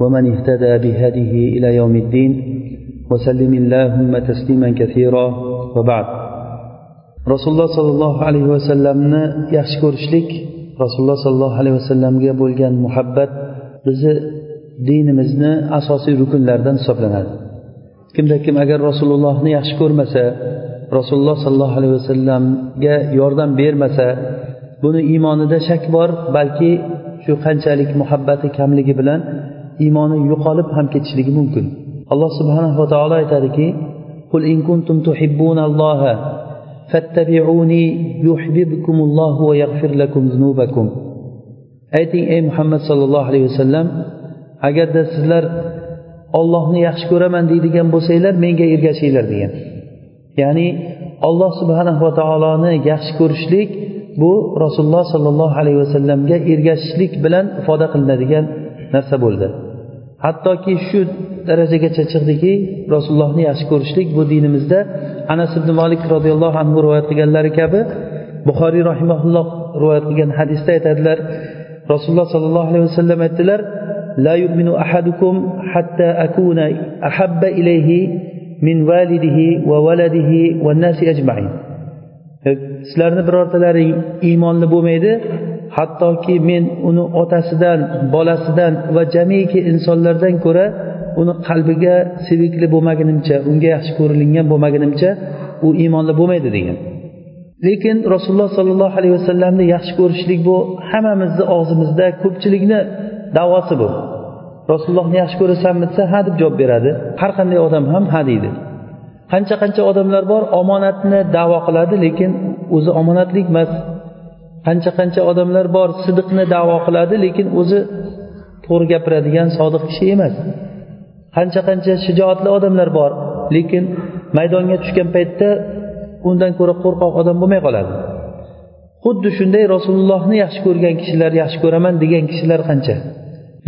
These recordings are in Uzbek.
ومن اهتدى بهديه إلى يوم الدين وسلم اللهم تسليما كثيرا وبعد rasululloh sollallohu alayhi vasallamni yaxshi ko'rishlik rasululloh sollallohu alayhi vasallamga bo'lgan muhabbat bizni dinimizni asosiy rukunlaridan hisoblanadi kimda kim agar rasulullohni yaxshi ko'rmasa rasululloh sollallohu alayhi vasallamga yordam bermasa buni iymonida shak bor balki shu qanchalik muhabbati kamligi bilan iymoni yo'qolib ham ketishligi mumkin alloh subhanahu va taolo aytadiki قل إن كنتم تحبون الله فاتبعوني يحببكم الله ويغفر لكم ذنوبكم ayting ey muhammad sollallohu alayhi vasallam agarda sizlar ollohni yaxshi ko'raman deydigan bo'lsanglar menga ergashinglar degan ya'ni alloh subhanahu va taoloni yaxshi ko'rishlik bu rasululloh sollallohu alayhi vasallamga ergashishlik bilan ifoda qilinadigan narsa bo'ldi hattoki shu darajagacha chiqdiki rasulullohni yaxshi ko'rishlik bu dinimizda anas ibn molik roziyallohu anhu rivoyat qilganlari kabi buxoriy rahimaulloh rivoyat qilgan hadisda aytadilar rasululloh sollallohu alayhi vasallam aytdilar لا يؤمن أحدكم حتى أكون أحب إليه من والده وولده والناس أجمعين sizlarni birortalaring iymonli bo'lmaydi hattoki men uni otasidan bolasidan va jamiki insonlardan ko'ra uni qalbiga sevikli bo'lmagunimcha unga yaxshi ko'rilingan bo'lmagunimcha u iymonli bo'lmaydi degan. Lekin rasululloh sollallohu alayhi vasallamni yaxshi ko'rishlik bu hammamizni og'zimizda ko'pchilikni davosi bu. Rasulullohni yaxshi ko'rasanmi desa ha deb javob beradi. Har qanday odam ham ha deydi. Qancha qancha odamlar bor omonatni davo qiladi lekin o'zi omonatlik emas. Qancha qancha odamlar bor sidiqni davo qiladi lekin o'zi to'g'ri gapiradigan sodiq kishi emas. Qancha qancha shijoatli odamlar bor lekin maydonga tushgan paytda undan ko'ra qo'rqoq odam bo'lmay qoladi. Xuddi shunday rasulullohni yaxshi ko'rgan kishilar yaxshi ko'raman degan kishilar qancha.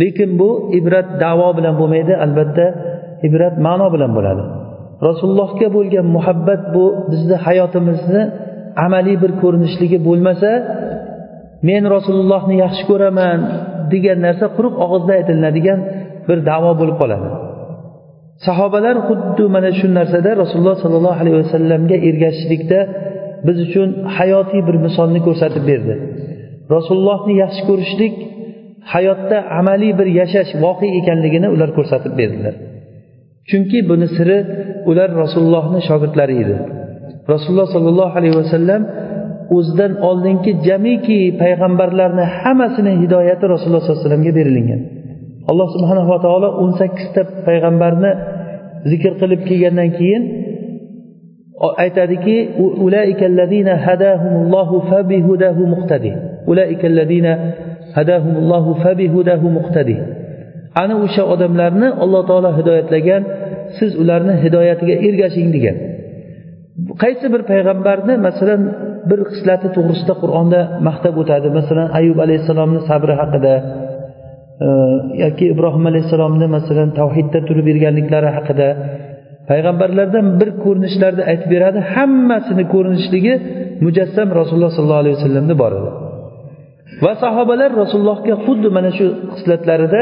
Lekin bu ibrat davo bilan bo'lmaydi albatta ibrat ma'no bilan bo'ladi. Rasulullohga bo'lgan muhabbat bu bizni hayotimizni amaliy bir ko'rinishligi bo'lmasa men rasulullohni yaxshi ko'raman degan narsa quruq og'izda aytilinadigan bir davo bo'lib qoladi. Sahobalar xuddi mana shu narsada rasululloh sollallohu alayhi vasallamga ergashishlikda biz uchun hayotiy bir misolni ko'rsatib berdi. Rasulullohni yaxshi ko'rishlik hayotda amaliy bir yashash voqe ekanligini ular ko'rsatib berdilar. Chunki buni siri ular rasulullohni shogirdlari edi. Rasululloh sollallohu alayhi vasallam o'zidan oldingi jamiki payg'ambarlarni hammasini hidoyati rasululloh sollallohu alayhi vasallamga berilingan alloh subhanava va taolo o'n sakkizta payg'ambarni zikr qilib kelgandan keyin aytadiki ana o'sha odamlarni alloh taolo hidoyatlagan siz ularni hidoyatiga ergashing degan. Qaysi bir payg'ambarni masalan bir xislati to'g'risida qur'onda maqtab o'tadi? Masalan ayub alayhissalomni sabri haqida e, yoki ibrohim alayhissalomni masalan tavhidda turib yurganliklari haqida. Payg'ambarlardan bir ko'rinishlarni aytib beradi hammasini ko'rinishligi mujassam rasululloh sollallohu alayhi vasallamda bor edi. Va sahobalar rasulullohga xuddi mana shu xislatlarida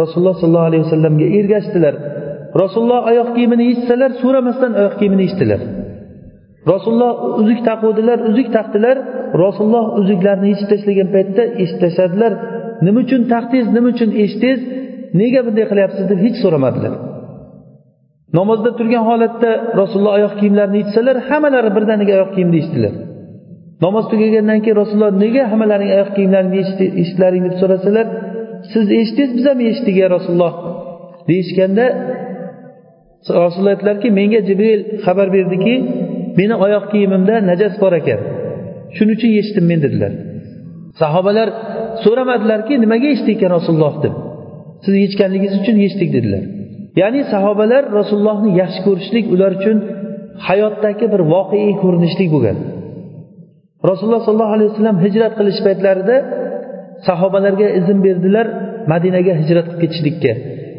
rasululloh sollallohu alayhi vasallamga ergashdilar. Rasululloh oyoq kiyimini yechsalar so'ramasdan oyoq kiyimini yechdilar. Rasululloh uzuk taquvdilar uzuk taqdilar rasululloh uzuklarni yechib tashlagan paytda eshitib tashladilar nima uchun taqdingiz nima uchun eshitdingiz nega bunday qilyapsiz deb hech so'ramadilar. Namozda turgan holatda rasululloh oyoq kiyimlarini yechsalar hammalari birdaniga oyoq kiyimni yechdilar namoz tugagandan keyin rasululloh nega hammalaring oyoq kiyimlaringni yechdilaring deb so'rasalar siz eshitdingiz biz ham eshitdik ya rasululloh. deyishganda rasululloh aytdilarki menga jibril xabar berdiki meni oyoq kiyimimda najas bor ekan. Shuning uchun yechdim men dedilar. Sahobalar so'ramadilarki nimaga yechdi ekan rasululloh deb. Siz yechganligingiz uchun yechdik dedilar. Ya'ni sahobalar rasulullohni yaxshi ko'rishlik ular uchun hayotdagi bir voqeiy ko'rinishlik bo'lgan. Rasululloh sollallohu alayhi vasallam hijrat qilish paytlarida sahobalarga izn berdilar madinaga hijrat qilib ketishlikka.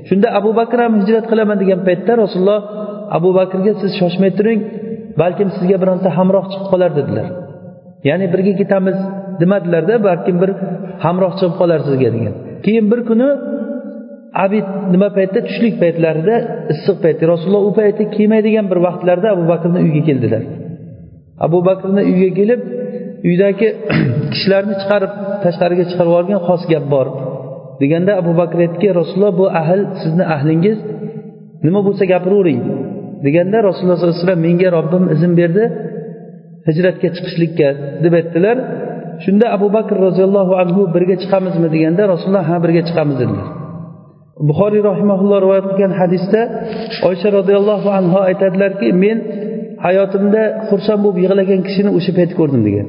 Shunda abu bakr ham hijrat qilaman degan paytda rasululloh abu bakrga siz shoshmay turing balkim sizga bironta hamroh chiqib qolar dedilar. Ya'ni birga ketamiz demadilarda balkim bir hamroh chiqib qolar sizga degan. Keyin bir kuni abid nima paytda? Tushlik paytlarida issiq paytda rasululloh u payti kelmaydigan bir vaqtlarda abu bakrni uyiga keldilar. Abu bakrni uyiga kelib uydagi kishilarni chiqarib tashqariga chiqarib yuborgan xos gap bor. Deganda abu bakr aytdiki rasululloh bu ahl sizni ahlingiz. Nima bo'lsa gapiravering deganda rasululloh sollallohu alayhi vasallam menga robbim izn berdi hijratga chiqishlikka deb aytdilar. Shunda abu bakr roziyallohu anhu birga chiqamizmi deganda rasululloh ha birga chiqamiz dedilar. Buxoriy rahimaulloh rivoyat qilgan hadisda oysha roziyallohu anhu aytadilarki men hayotimda xursand bo'lib yig'lagan kishini o'sha payt ko'rdim degan.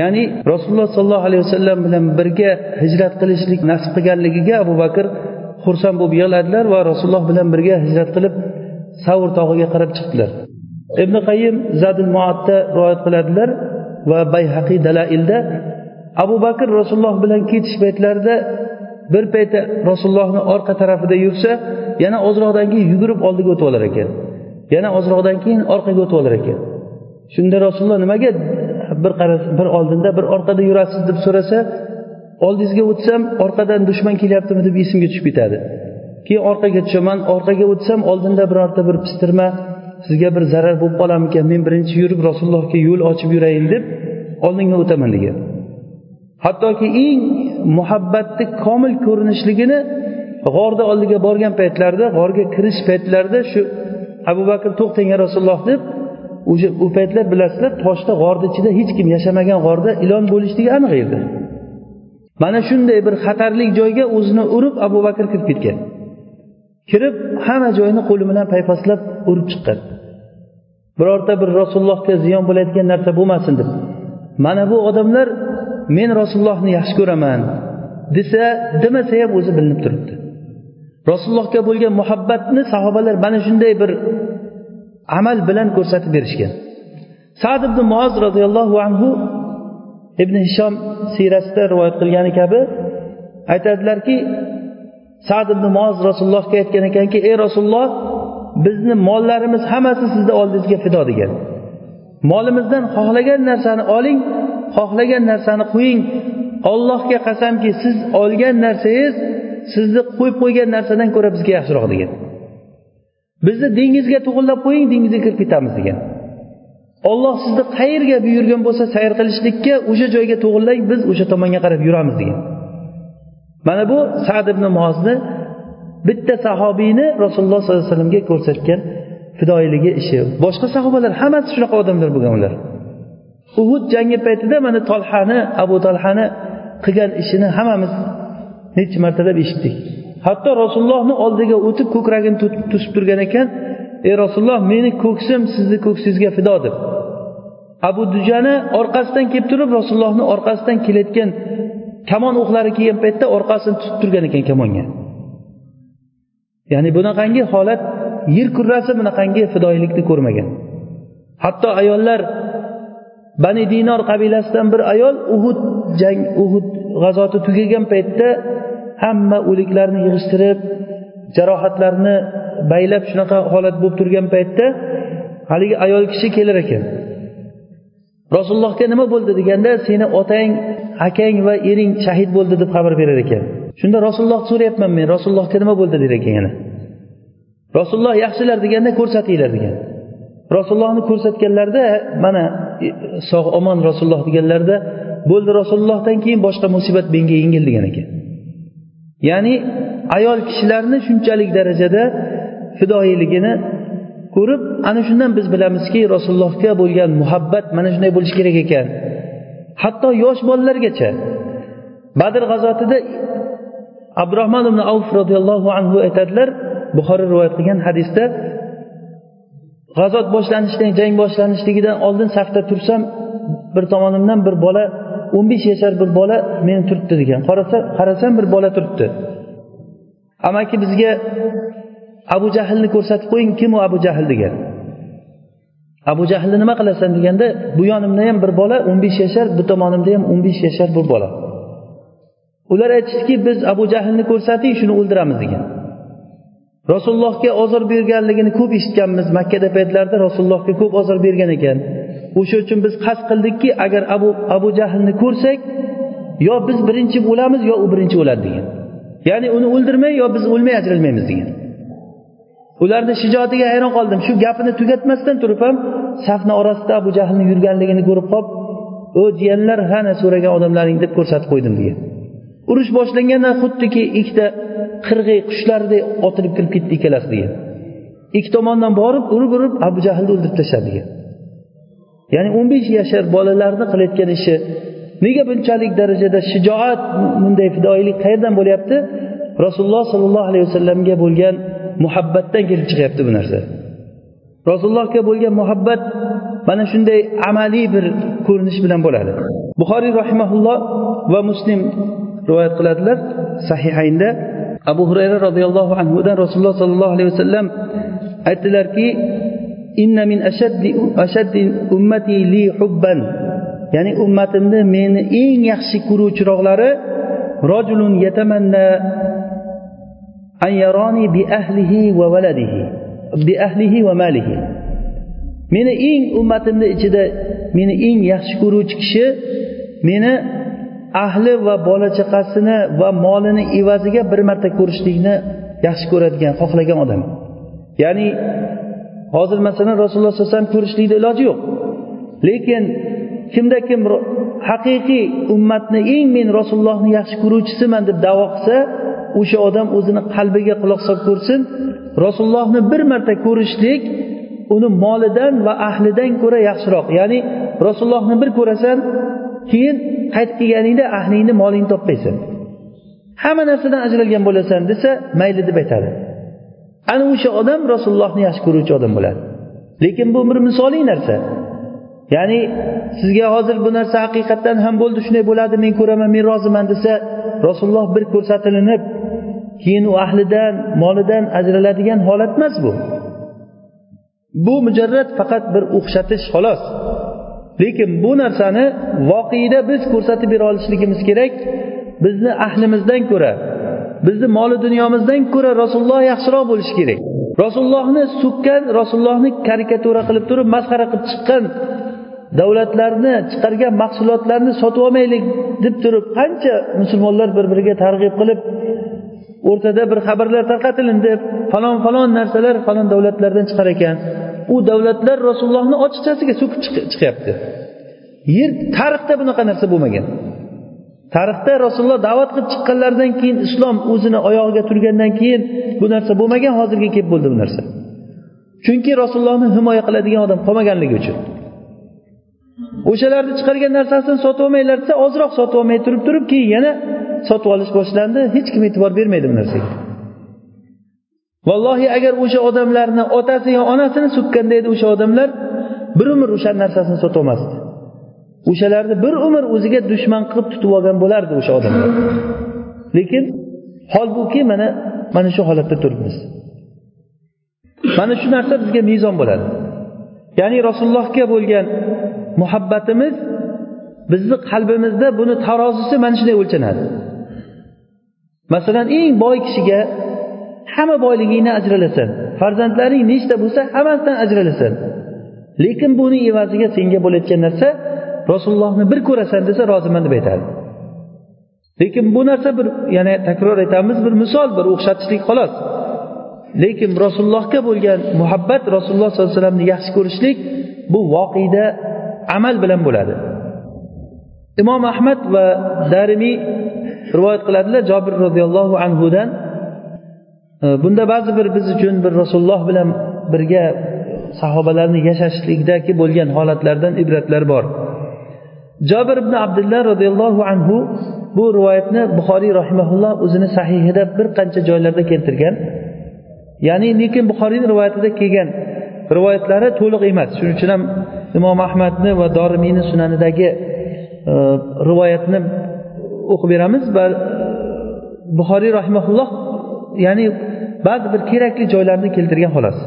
Ya'ni rasululloh sollallohu alayhi vasallam bilan birga hijrat qilishlik nasib qilganligiga abu bakr xursand bo'lib yig'ladilar va rasululloh bilan birga hijrat qilib savr tog'iga qarab chiqdilar. Ibn qayim zadil muatda rivoyat qiladilar va bayhaqiy dalailda abu bakr rasululloh bilan ketish paytlarida bir payti rasulullohni orqa tarafida yursa yana ozroqdan keyin yugurib oldiga o'tib olar ekan. Yana ozroqdan keyin orqaga o'tib olar ekan. Shunda rasululloh nimaga bir bir oldinda bir orqada yurasiz deb so'rasa oldingizga o'tsam orqadan dushman kelyaptimi? deb esimga tushib ketadi. Keyin orqaga tushaman orqaga o'tsam oldinda birorta bir pistirma sizga bir zarar bo'lib qolarmikan men birinchi yurib rasulullohga yo'l ochib yurayin deb oldinga o'taman degan. Hattoki eng muhabbatni komil ko'rinishligini g'orni oldiga borgan paytlarida g'orga kirish paytlarida shu abu bakr to'xtang ya rasululloh deb o'sha u paytlar bilasizlar toshda g'orni ichida hech kim yashamagan g'orda ilon bo'lishligi aniq edi. Mana shunday bir xatarli joyga o'zini urib abu bakr kirib ketgan. Kirib hamma joyni qo'li bilan paypaslab urib chiqqan. Birorta bir rasulullohga ziyon bo'layotgan narsa bo'lmasin deb. Mana bu odamlar men rasulullohni yaxshi ko'raman desa demasa ham o'zi bilinib turibdi. Rasulullohga bo'lgan muhabbatni sahobalar mana shunday bir amal bilan ko'rsatib berishgan. Sad ibn muoz roziyallohu anhu ibn hishom siyrasida rivoyat qilgani kabi aytadilarki sad ibn moz rasulullohga aytgan ekanki ey rasululloh bizni mollarimiz hammasi sizni oldingizga fido degan. Molimizdan xohlagan narsani oling xohlagan narsani qo'ying ollohga qasamki siz olgan narsangiz sizni qo'yib qo'ygan narsadan ko'ra bizga yaxshiroq degan. Bizni dengizga to'g'irlab qo'ying dengizga kirib ketamiz degan. Olloh sizni qayerga buyurgan bo'lsa sayr qilishlikka o'sha joyga to'g'irlang biz o'sha tomonga qarab yuramiz degan. Mana bu sad ibn mozni bitta sahobiyni rasululloh sollallohu alayhi vasallamga ko'rsatgan fidoyiligi ishi. Boshqa sahobalar hammasi shunaqa odamlar bo'lgan ular. Uhud jangi paytida mana tolhani abu tolhani qilgan ishini hammamiz necha martalab eshitdik. Hatto rasulullohni oldiga o'tib ko'kragini to'sib turgan ekan ey rasululloh meni ko'ksim sizni ko'ksingizga fido deb. Abu dujani orqasidan kelib turib rasulullohni orqasidan kelayotgan kamon o'qlari kelgan paytda orqasini tutib turgan ekan kamonga. Ya'ni bunaqangi holat yer kurrasi bunaqangi fidoyilikni ko'rmagan. Hatto ayollar bani dinor qabilasidan bir ayol uhud jang uhud g'azoti tugagan paytda hamma o'liklarni yig'ishtirib jarohatlarni baylab shunaqa holat bo'lib turgan paytda haligi ayol kishi kelar ekan. Rasulullohga nima bo'ldi deganda seni otang akang va ering shahid bo'ldi deb xabar berar ekan. Shunda rasululloh so'rayapman men rasulullohga nima bo'ldi? der ekan yana. Rasululloh yaxshilar deganda ko'rsatinglar degan. Rasulullohni ko'rsatganlarida mana sog' omon rasululloh deganlarida bo'ldi rasulullohdan keyin boshqa musibat menga yengil degan ekan. Ya'ni ayol kishilarni shunchalik darajada fidoyiligini ko'rib ana shundan biz bilamizki rasulullohga bo'lgan muhabbat mana shunday bo'lishi kerak ekan. Hatto yosh bolalargacha. Badr g'azotida abdurahmon ibn avf roziyallohu anhu aytadilar buxoriy rivoyat qilgan hadisda g'azot boshlanishidan jang boshlanishligidan oldin safda tursam bir tomonimdan bir bola o'n besh yashar bir bola meni turibdi degan. Qarasa qarasam bir bola turibdi. Amaki bizga abu jahlni ko'rsatib qo'ying kim u abu jahl degan? Abu jahlni nima qilasan deganda bu yonimda ham bir bola o'n besh yashar bu tomonimda ham o'n besh yashar bir bola. Ular aytishdiki biz abu jahlni ko'rsating shuni o'ldiramiz degan. Rasulullohga ozor berganligini ko'p eshitganmiz makkada paytlarida rasulullohga ko'p ozor bergan ekan. O'sha uchun biz qasd qildikki agar abu abu jahlni ko'rsak yo biz birinchi o'lamiz yo u birinchi o'ladi degan. Ya'ni uni o'ldirmay yo biz o'lmay ajralmaymiz degan. Ularni shijoatiga hayron qoldim. Shu gapini tugatmasdan turib ham safni orasida abu jahlni yurganligini ko'rib qolib o jiyanlar hana so'ragan odamlaring deb ko'rsatib qo'ydim degan. Urush boshlanganda xuddiki ikkita qirg'iy qushlardek otilib kirib ketdi ikkalasi degan. Ikki tomondan borib urib urib abu jahlni o'ldirib tashladi degan. Ya'ni o'n besh yashar bolalarni qilayotgan ishi nega bunchalik darajada shijoat bunday fidoyilik qayerdan bo'lyapti? Rasululloh sollallohu alayhi vasallamga bo'lgan muhabbatdan kelib chiqyapti bu narsa. Rasulullohga bo'lgan muhabbat mana shunday amaliy bir ko'rinish bilan bo'ladi. Buxoriy rahimaulloh va muslim rivoyat qiladilar sahihaynda. Abu hurayra roziyallohu anhudan rasululloh sollallohu alayhi vasallam aytdilarki inna min ashaddi ashaddi ummati li hubban. Ya'ni ummatimni meni eng yaxshi ko'ruvchiroqlari rojulun yatamanna أن يراني bi ahlihi بأهله وماله. Bi ahlihi malihi meni eng ummatimni ichida meni eng yaxshi ko'ruvchi kishi meni ahli va bola chaqasini va molini evaziga bir marta ko'rishlikni yaxshi ko'radigan xohlagan odam. Ya'ni hozir masalan rasululloh sallallohu alayhi vasallam ko'rishlikni iloji yo'q. Lekin kimda kim haqiqiy ummatni eng men rasulullohni yaxshi ko'ruvchisiman deb davo qilsa o'sha odam o'zini qalbiga quloq solib ko'rsin. Rasulullohni bir marta ko'rishlik uni molidan va ahlidan ko'ra yaxshiroq. Ya'ni rasulullohni bir ko'rasan keyin qaytib kelganingda ahlingni molingni topmaysan. Hamma narsadan ajralgan bo'lasan desa mayli deb aytadi. Ana o'sha odam rasulullohni yaxshi ko'ruvchi odam bo'ladi. Lekin bu bir misoliy narsa. Ya'ni sizga hozir bu narsa haqiqatdan ham bo'ldi shunday bo'ladi men ko'raman men roziman desa rasululloh bir ko'rsatilinib keyin u ahlidan molidan ajraladigan holat emas bu. Bu mujarrad faqat bir o'xshatish xolos. Lekin bu narsani voqeda biz ko'rsatib bera olishligimiz kerak. Bizni ahlimizdan ko'ra bizni moli dunyomizdan ko'ra rasululloh yaxshiroq bo'lishi kerak. Rasulullohni so'kkan rasulullohni karikatura qilib turib masxara qilib chiqqan davlatlarni chiqargan mahsulotlarni sotib olmaylik deb turib qancha musulmonlar bir biriga targ'ib qilib o'rtada bir xabarlar tarqatilindi. Deb falon falon narsalar falon davlatlardan chiqar ekan. U davlatlar rasulullohni ochiqchasiga so'kib chiqyapti. Yer tarixda bunaqa narsa bo'lmagan. Tarixda rasululloh da'vat qilib chiqqanlaridan keyin islom o'zini oyog'iga turgandan keyin bu narsa bo'lmagan hozirga kelib bo'ldi bu narsa. Chunki rasulullohni himoya qiladigan odam qolmaganligi uchun. O'shalarni chiqargan narsasini sotib olmanglar desa ozroq sotib olmay turib turib keyin yana sotib olish boshlandi. Hech kim e'tibor bermaydi bu narsaga. Vallohi agar o'sha odamlarni otasi yo onasini so'kkanda edi o'sha odamlar bir umr o'sha narsasini sotib olmasdi. O'shalarni bir umr o'ziga dushman qilib tutib olgan bo'lardi o'sha odamlar. Lekin holbuki mana mana shu holatda turibmiz. Mana shu narsa bizga mezon bo'ladi. Ya'ni rasulullohga bo'lgan muhabbatimiz bizni qalbimizda buni tarozisi mana shunday o'lchanadi. Masalan eng boy kishiga hamma boyligingni ajralasan. Farzandlaring nechta bo'lsa hammasidan ajralasan. Lekin buni evaziga senga bo'layotgan narsa rasulullohni bir ko'rasan desa roziman deb aytadi. Lekin bu narsa bir yana takror aytamiz bir misol bir o'xshatishlik xolos. Lekin rasulullohga bo'lgan muhabbat rasululloh sollallohu alayhi vasallamni yaxshi ko'rishlik bu voqeda amal bilan bo'ladi. Imom ahmad va darimiy rivoyat qiladilar. Jobir roziyallohu anhudan e, bunda ba'zi bir biz uchun bir rasululloh bilan birga sahobalarni yashashlikdagi bo'lgan holatlardan ibratlar bor. Jobir ibn abdulloh roziyallohu anhu bu rivoyatni buxoriy rahimaulloh o'zini sahihida bir qancha joylarda keltirgan. Ya'ni lekin buxoriyni rivoyatida kelgan rivoyatlari to'liq emas. Shuning uchun ham imom ahmadni va dorimiyni sunanidagi e, rivoyatni o'qib beramiz va buxoriy rahimaulloh ya'ni ba'zi bir kerakli joylarni keltirgan xolos.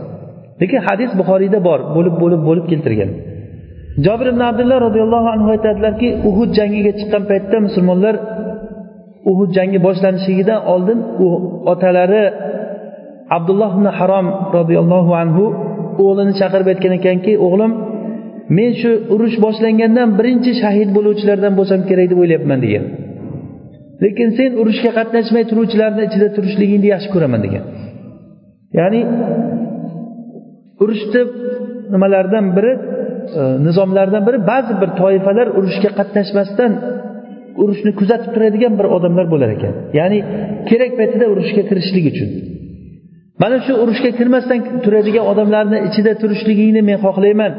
Lekin hadis buxoriyda bor bo'lib bo'lib bo'lib keltirgan. Jobir ibn abdulloh roziyallohu anhu aytadilarki uhud jangiga chiqqan paytda musulmonlar uhud jangi boshlanishligidan oldin u otalari abdulloh ibn harom roziyallohu anhu o'g'lini chaqirib aytgan ekanki o'g'lim men shu urush boshlangandan birinchi shahid bo'luvchilardan bo'lsam kerak deb o'ylayapman degan. Lekin sen urushga qatnashmay turuvchilarni ichida turishligingni yaxshi ko'raman degan. Ya'ni urushni nimalardan biri e, nizomlardan biri ba'zi bir toifalar urushga qatnashmasdan urushni kuzatib turadigan bir odamlar bo'lar ekan. Ya'ni kerak paytida urushga kirishlik uchun. Mana shu urushga kirmasdan turadigan odamlarni ichida turishligingni men xohlayman.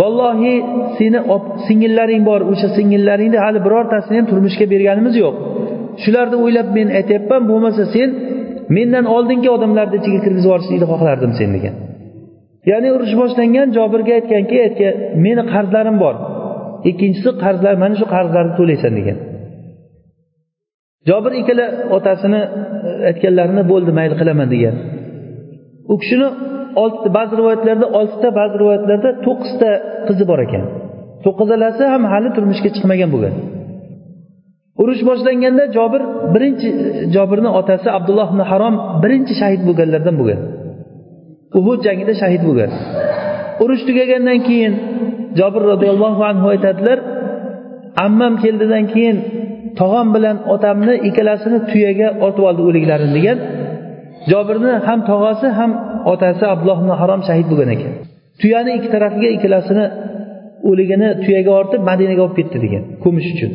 Vallohi seni singillaring bor o'sha singillaringni hali birortasini ham turmushga berganimiz yo'q. Shularni o'ylab men aytyapman bo'lmasa sen mendan oldingi odamlarni ichiga kirgizib yuborishlikni xohlardim sen degan. Ya'ni urush boshlangan jobirga aytganki aytgan meni qarzlarim bor. Ikkinchisi qarzlar mana shu qarzlarni to'laysan degan. Jobir ikkala otasini e, aytganlarini bo'ldi mayli qilaman degan. U kishini olti ba'zi rivoyatlarda oltita ba'zi rivoyatlarda to'qqizta qizi bor ekan. To'qqizalasi ham hali turmushga chiqmagan bo'lgan. Urush boshlanganda jobir birinchi jobirni otasi abdulloh ibn harom birinchi shahid bo'lganlardan bo'lgan. Uhud jangida shahid bo'lgan. Urush tugagandan keyin jobir roziyallohu anhu aytadilar ammam keldidan keyin tog'am bilan otamni ikkalasini tuyaga ortib oldi o'liklarini degan. Jobirni ham tog'asi ham otasi abdulloh ibn harom shahid bo'lgan ekan. Tuyani ikki tarafiga ikkalasini o'ligini tuyaga ortib madinaga olib ketdi degan ko'mish uchun.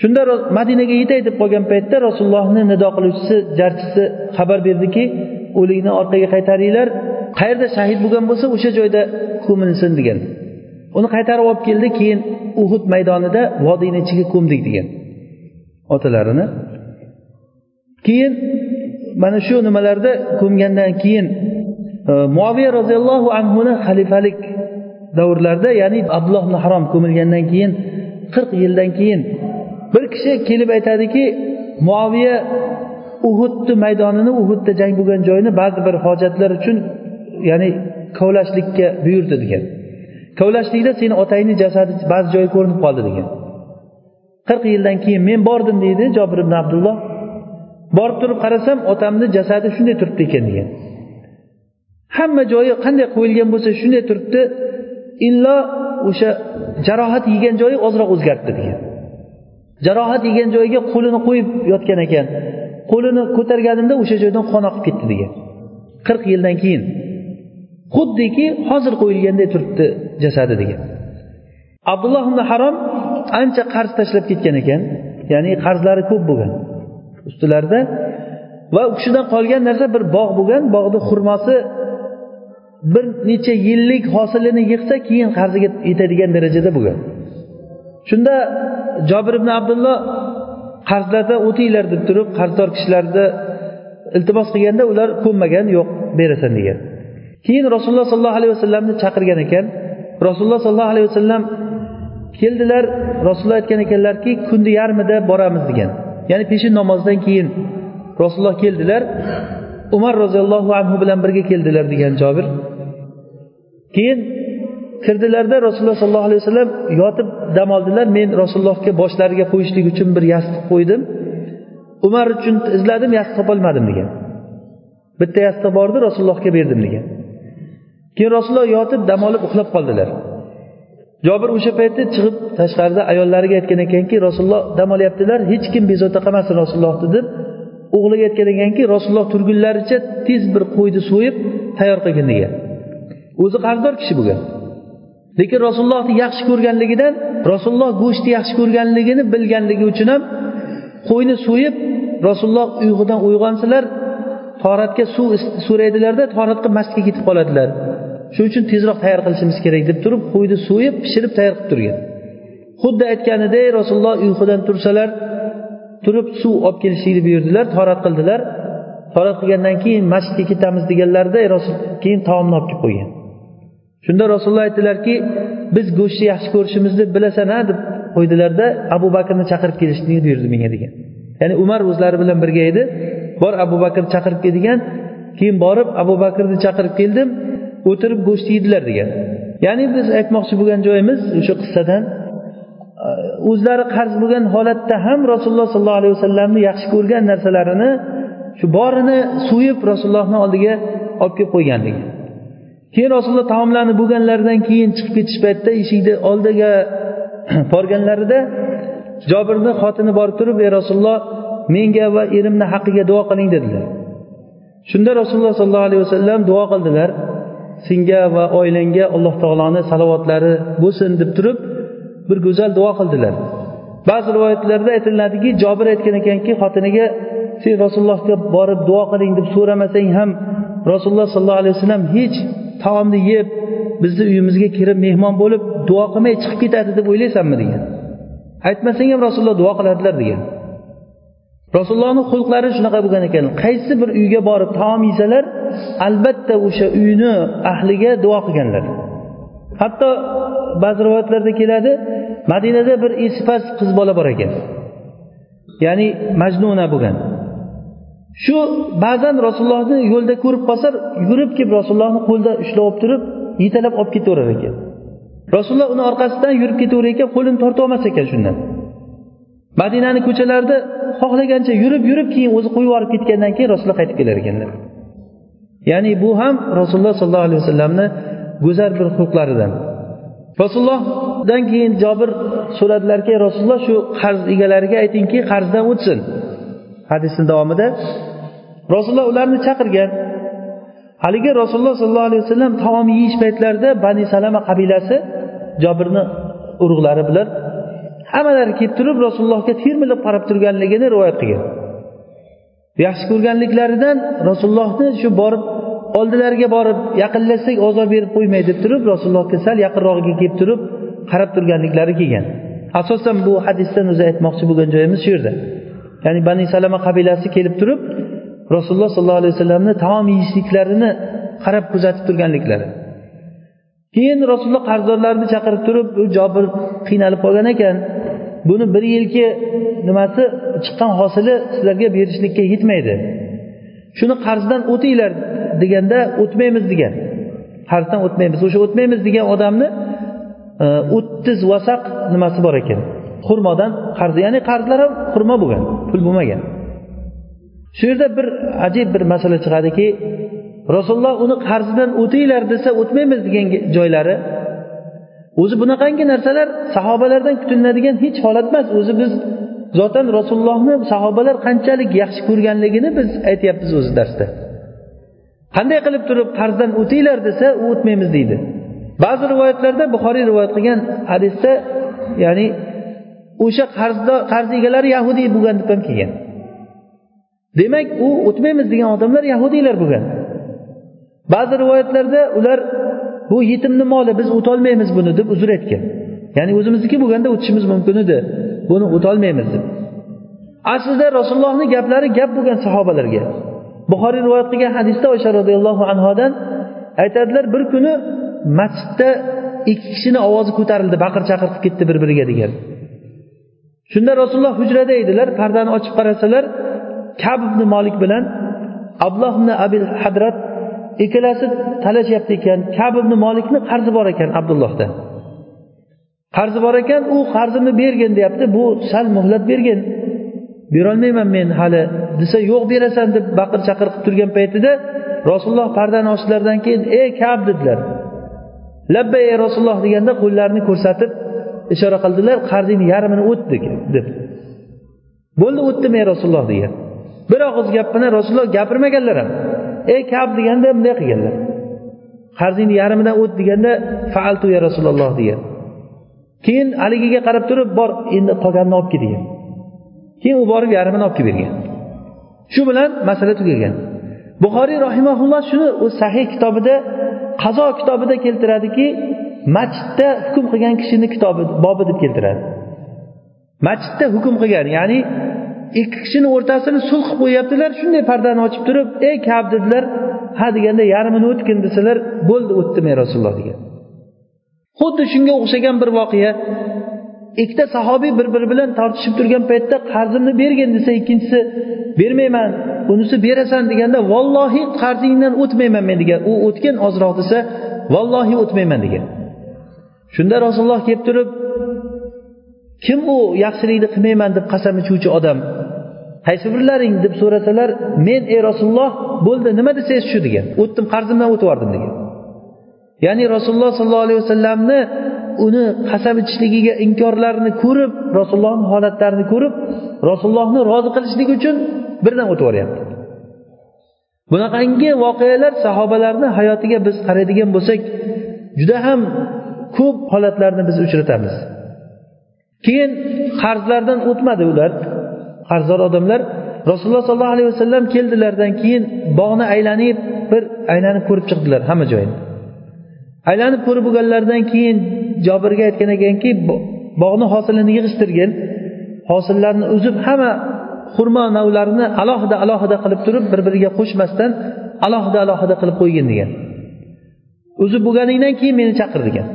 Shunda madinaga yetay deb qolgan paytda rasulullohni nido qiluvchisi jarchisi xabar berdiki o'likni orqaga qaytaringlar qayerda shahid bo'lgan bo'lsa o'sha joyda ko'milsin degan. Uni qaytarib olib keldi keyin uhud maydonida vodiyni ichiga ko'mdik degan otalarini. Keyin mana shu nimalarda ko'mgandan keyin e, muaviya roziyallohu anhuni xalifalik davrlarida ya'ni abdulloh ibn harom ko'milgandan keyin qirq yildan keyin bir kishi kelib aytadiki muaviya uhudni maydonini uhudda jang bo'lgan joyini ba'zi bir hojatlar uchun ya'ni kovlashlikka buyurdi degan. Kovlashlikda seni otangni jasadi ba'zi joyi ko'rinib qoldi degan. Qirq yildan keyin men bordim deydi jobir ibn abdulloh. Borib turib qarasam otamni jasadi shunday turibdi ekan degan. Hamma joyi qanday qo'yilgan bo'lsa shunday turibdi illo o'sha jarohat yegan joyi ozroq o'zgaribdi degan. Jarohat yegan joyiga qo'lini qo'yib yotgan ekan qo'lini ko'targanimda o'sha joydan qon oqib ketdi degan. Qirq yildan keyin. Xuddiki hozir qo'yilganday turibdi jasadi degan. Abdulloh ibn harom ancha qarz tashlab ketgan ekan ya'ni qarzlari ko'p bo'lgan. Ustilarida. Va u kishidan qolgan narsa bir bog' bo'lgan bog'ni xurmosi bir necha yillik hosilini yig'sa keyin qarziga yetadigan darajada bo'lgan. Shunda jobir ibn abdulloh qarzlarda o'tinglar deb turib qarzdor kishilarni iltimos qilganda ular ko'nmagan yo'q berasan degan. Keyin rasululloh sollallohu alayhi vasallamni chaqirgan ekan. Rasululloh sollallohu alayhi vasallam keldilar rasululloh aytgan ekanlarki kunni yarmida boramiz degan. Ya'ni peshin namozidan keyin rasululloh keldilar. Umar roziyallohu anhu bilan birga keldilar degan jobir keyin kirdilarda rasululloh sollallohu alayhi vasallam yotib dam oldilar. Men rasulullohga boshlariga qo'yishlik uchun bir yostiq qo'ydim. Umar uchun izladim yostiq topolmadim degan. Bitta yostiq bor edi rasulullohga berdim degan. Keyin rasululloh yotib dam olib uxlab qoldilar. Jobir o'sha paytda chiqib tashqarida ayollariga aytgan ekanki rasululloh dam olyaptilar hech kim bezovta qilmasin rasulullohni deb o'g'liga aytgan ekanki rasululloh turgunlaricha tez bir qo'yni so'yib tayyor qilgin degan o'zi qarzdor kishi bo'lgan lekin rasulullohni yaxshi ko'rganligidan rasululloh go'shtni yaxshi ko'rganligini bilganligi uchun ham qo'yni so'yib rasululloh uyqudan uyg'onsalar toratga suv so'raydilarda toratga mastga ketib qoladilar. Shuning uchun tezroq tayyor qilishimiz kerak deb turib qo'yni so'yib pishirib tayyor qilib turgan. Xuddi aytganidek rasululloh uyqudan tursalar turib suv olib kelishlikni buyurdilar torat qildilar. Torat qilgandan keyin masjidga ketamiz deganlarida rasul keyin taomni olib kelib qo'ygan. Shunda rasululloh aytdilarki biz go'shtni yaxshi ko'rishimizni bilasan a deb qo'ydilarda abu bakrni chaqirib kelishni buyurdi menga degan. Ya'ni umar o'zlari bilan birga edi. Bor abu bakr chaqirib kel degan keyin borib abu bakrni chaqirib keldim. O'tirib go'sht yedilar degan. Ya'ni biz aytmoqchi bo'lgan joyimiz o'sha qissadan e, o'zlari qarz bo'lgan holatda ham rasululloh sollallohu alayhi vasallamni yaxshi ko'rgan narsalarini shu borini so'yib rasulullohni oldiga olib kelib qo'yganligi keyin rasululloh taomlanib bo'lganlaridan keyin chiqib ketish paytida eshikni oldiga borganlarida jobirni xotini borib turib ey rasululloh menga va erimni haqqiga duo qiling dedilar. Shunda rasululloh sollallohu alayhi vasallam duo qildilar. Senga va oilangga alloh taoloni salovatlari bo'lsin deb turib bir go'zal duo qildilar. Ba'zi rivoyatlarda aytiladiki jobir aytgan ekanki xotiniga sen rasulullohga borib duo qiling deb so'ramasang ham rasululloh sollallohu alayhi vasallam hech taomni yeb bizni uyimizga kirib mehmon bo'lib duo qilmay chiqib ketadi deb o'ylaysanmi degan. Aytmasang ham rasululloh duo qiladilar degan. Rasulullohni xulqlari shunaqa bo'lgan ekan. Qaysi bir uyga borib taom yesalar albatta o'sha uyni ahliga duo qilganlar. Hatto ba'zi rivoyatlarda keladi madinada bir esipas qiz bola bor ekan. Ya'ni majnuna bo'lgan. Shu ba'zan rasulullohni yo'lda ko'rib qolsa yugurib kelib rasulullohni qo'lida ushlab olib turib yetalab olib ketaverar ekan. Rasululloh uni orqasidan yurib ketaverar ekan qo'lini tortolmas ekan shundan. Madinani ko'chalarida xohlagancha yurib yurib keyin o'zi qo'yib yuborib ketgandan keyin rasululloh qaytib kelar ekanlar. Ya'ni bu ham rasululloh sollallohu alayhi vasallamni go'zal bir xulqlaridan. Rasulullohdan keyin jobir so'radilarki rasululloh shu qarz egalariga aytingki qarzdan o'tsin. Hadisni davomida rasululloh ularni chaqirgan. Haligi rasululloh sollallohu alayhi vasallam taom yeyish paytlarida bani salama qabilasi jobirni urug'lari bilan hammalari kelib turib rasulullohga termilib qarab turganligini rivoyat qilgan. Yaxshi ko'rganliklaridan rasulullohni shu borib oldilariga borib yaqinlashsak ozor berib qo'ymay deb turib rasulullohga sal yaqinrog'iga kelib turib qarab turganliklari kelgan. Asosan bu hadisdan o'zi aytmoqchi bo'lgan joyimiz shu yerda. Ya'ni bani salama qabilasi kelib turib rasululloh sollallohu alayhi vasallamni taom yeyishliklarini qarab kuzatib turganliklari. Keyin rasululloh qarzdorlarni chaqirib turib u jobir qiynalib qolgan ekan. Buni bir yilki nimasi chiqqan hosili sizlarga berishlikka yetmaydi. Shuni qarzdan o'tinglar deganda o'tmaymiz degan. Qarzdan o'tmaymiz. O'sha o'tmaymiz degan odamni e, o'ttiz vasaq nimasi bor ekan? Xurmodan qarz ya'ni qarzlar ham xurmo bo'lgan pul bo'lmagan. Shu yerda bir ajib bir masala chiqadiki rasululloh uni qarzidan o'tinglar desa o'tmaymiz degan joylari o'zi bunaqangi narsalar sahobalardan kutiladigan hech holat emas. O'zi biz zotan rasulullohni sahobalar qanchalik yaxshi ko'rganligini biz aytyapmiz o'zi darsda. Qanday qilib turib qarzdan o'tinglar desa u o'tmaymiz deydi. Ba'zi rivoyatlarda buxoriy rivoyat qilgan hadisda ya'ni o'sha qarzdor qarz egalari yahudiy bo'lgan deb ham kelgan. Demak u o'tmaymiz degan odamlar yahudiylar bo'lgan. Ba'zi rivoyatlarda ular bu yetimni moli biz o'tolmaymiz buni deb uzr aytgan ya'ni o'zimizniki bo'lganda o'tishimiz mumkin edi buni o'tolmaymiz deb. Aslida rasulullohni gaplari gap bo'lgan sahobalarga. Buxoriy rivoyat qilgan hadisda oysha roziyallohu anhodan aytadilar bir kuni masjidda ikki kishini ovozi ko'tarildi baqir chaqir qilib ketdi bir biriga degan. Shunda rasululloh hujrada edilar pardani ochib qarasalar kab ibn molik bilan abloh ibn abil hadrat ikkalasi talashyapti ekan. Kab ibn molikni qarzi bor ekan abdullohda. Qarzi bor ekan u qarzimni bergin deyapti. Bu sal muhlat bergin. Berolmayman men hali. Desa yo'q berasan deb baqir chaqir qilib turgan paytida rasululloh pardani ochishlaridan keyin ey kab dedilar. Labbay ey rasululloh deganda qo'llarini ko'rsatib ishora qildilar. Qarzingni yarmini o'tdi deb. Bo'ldi o'tdim ey rasululloh degan. Bir og'iz gap bilan rasululloh gapirmaganlar ham. Ey kab deganda bunday qilganlar. Qarzingni yarmidan o't deganda faaltu ya rasululloh degan. Keyin haligiga qarab turib bor endi qolganini olib kel degan. Keyin u borib yarmini olib kelib bergan shu bilan masala tugagan. Buxoriy rahimaulloh shuni o'z sahih kitobida qazo kitobida keltiradiki masjidda hukm qilgan kishini kitobi bobi deb keltiradi. Masjidda hukm qilgan ya'ni ikki kishini o'rtasini sulh qilib qo'yyaptilar shunday pardani ochib turib ey kab dedilar. Ha deganda yarmini o'tgin desalar bo'ldi o'tdim ey rasululloh degan. Xuddi shunga o'xshagan bir voqea. Ikkita sahobiy bir biri bilan tortishib turgan paytda qarzimni bergin desa ikkinchisi bermayman unisi berasan deganda vallohi qarzingdan o'tmayman men degan. U o'tgin ozroq desa vallohi o'tmayman degan. Shunda rasululloh kelib turib kim u yaxshilikni qilmayman deb qasam ichuvchi odam? Qaysi birlaring deb so'rasalar men ey rasululloh bo'ldi nima desangiz shu degan. O'tdim qarzimdan o'tib yubordim degan. Ya'ni rasululloh sollallohu alayhi vasallamni uni qasam ichishligiga inkorlarini ko'rib rasulullohni holatlarini ko'rib rasulullohni rozi qilishlik uchun birdan o'tib yuboryapti bunaqangi voqealar sahobalarni hayotiga biz qaraydigan bo'lsak juda ham ko'p holatlarni biz uchratamiz. Keyin qarzlardan o'tmadi ular. Qarzdor odamlar rasululloh sollallohu alayhi vasallam keldilardan keyin bog'ni aylanib bir aylanib ko'rib chiqdilar hamma joyini aylanib ko'rib bo'lganlaridan keyin jobirga aytgan ekanki bog'ni hosilini yig'ishtirgin. Hosillarni uzib hamma xurmo navlarini alohida alohida qilib turib bir biriga qo'shmasdan alohida alohida qilib qo'ygin degan. Uzib bo'lganingdan keyin meni chaqir degan.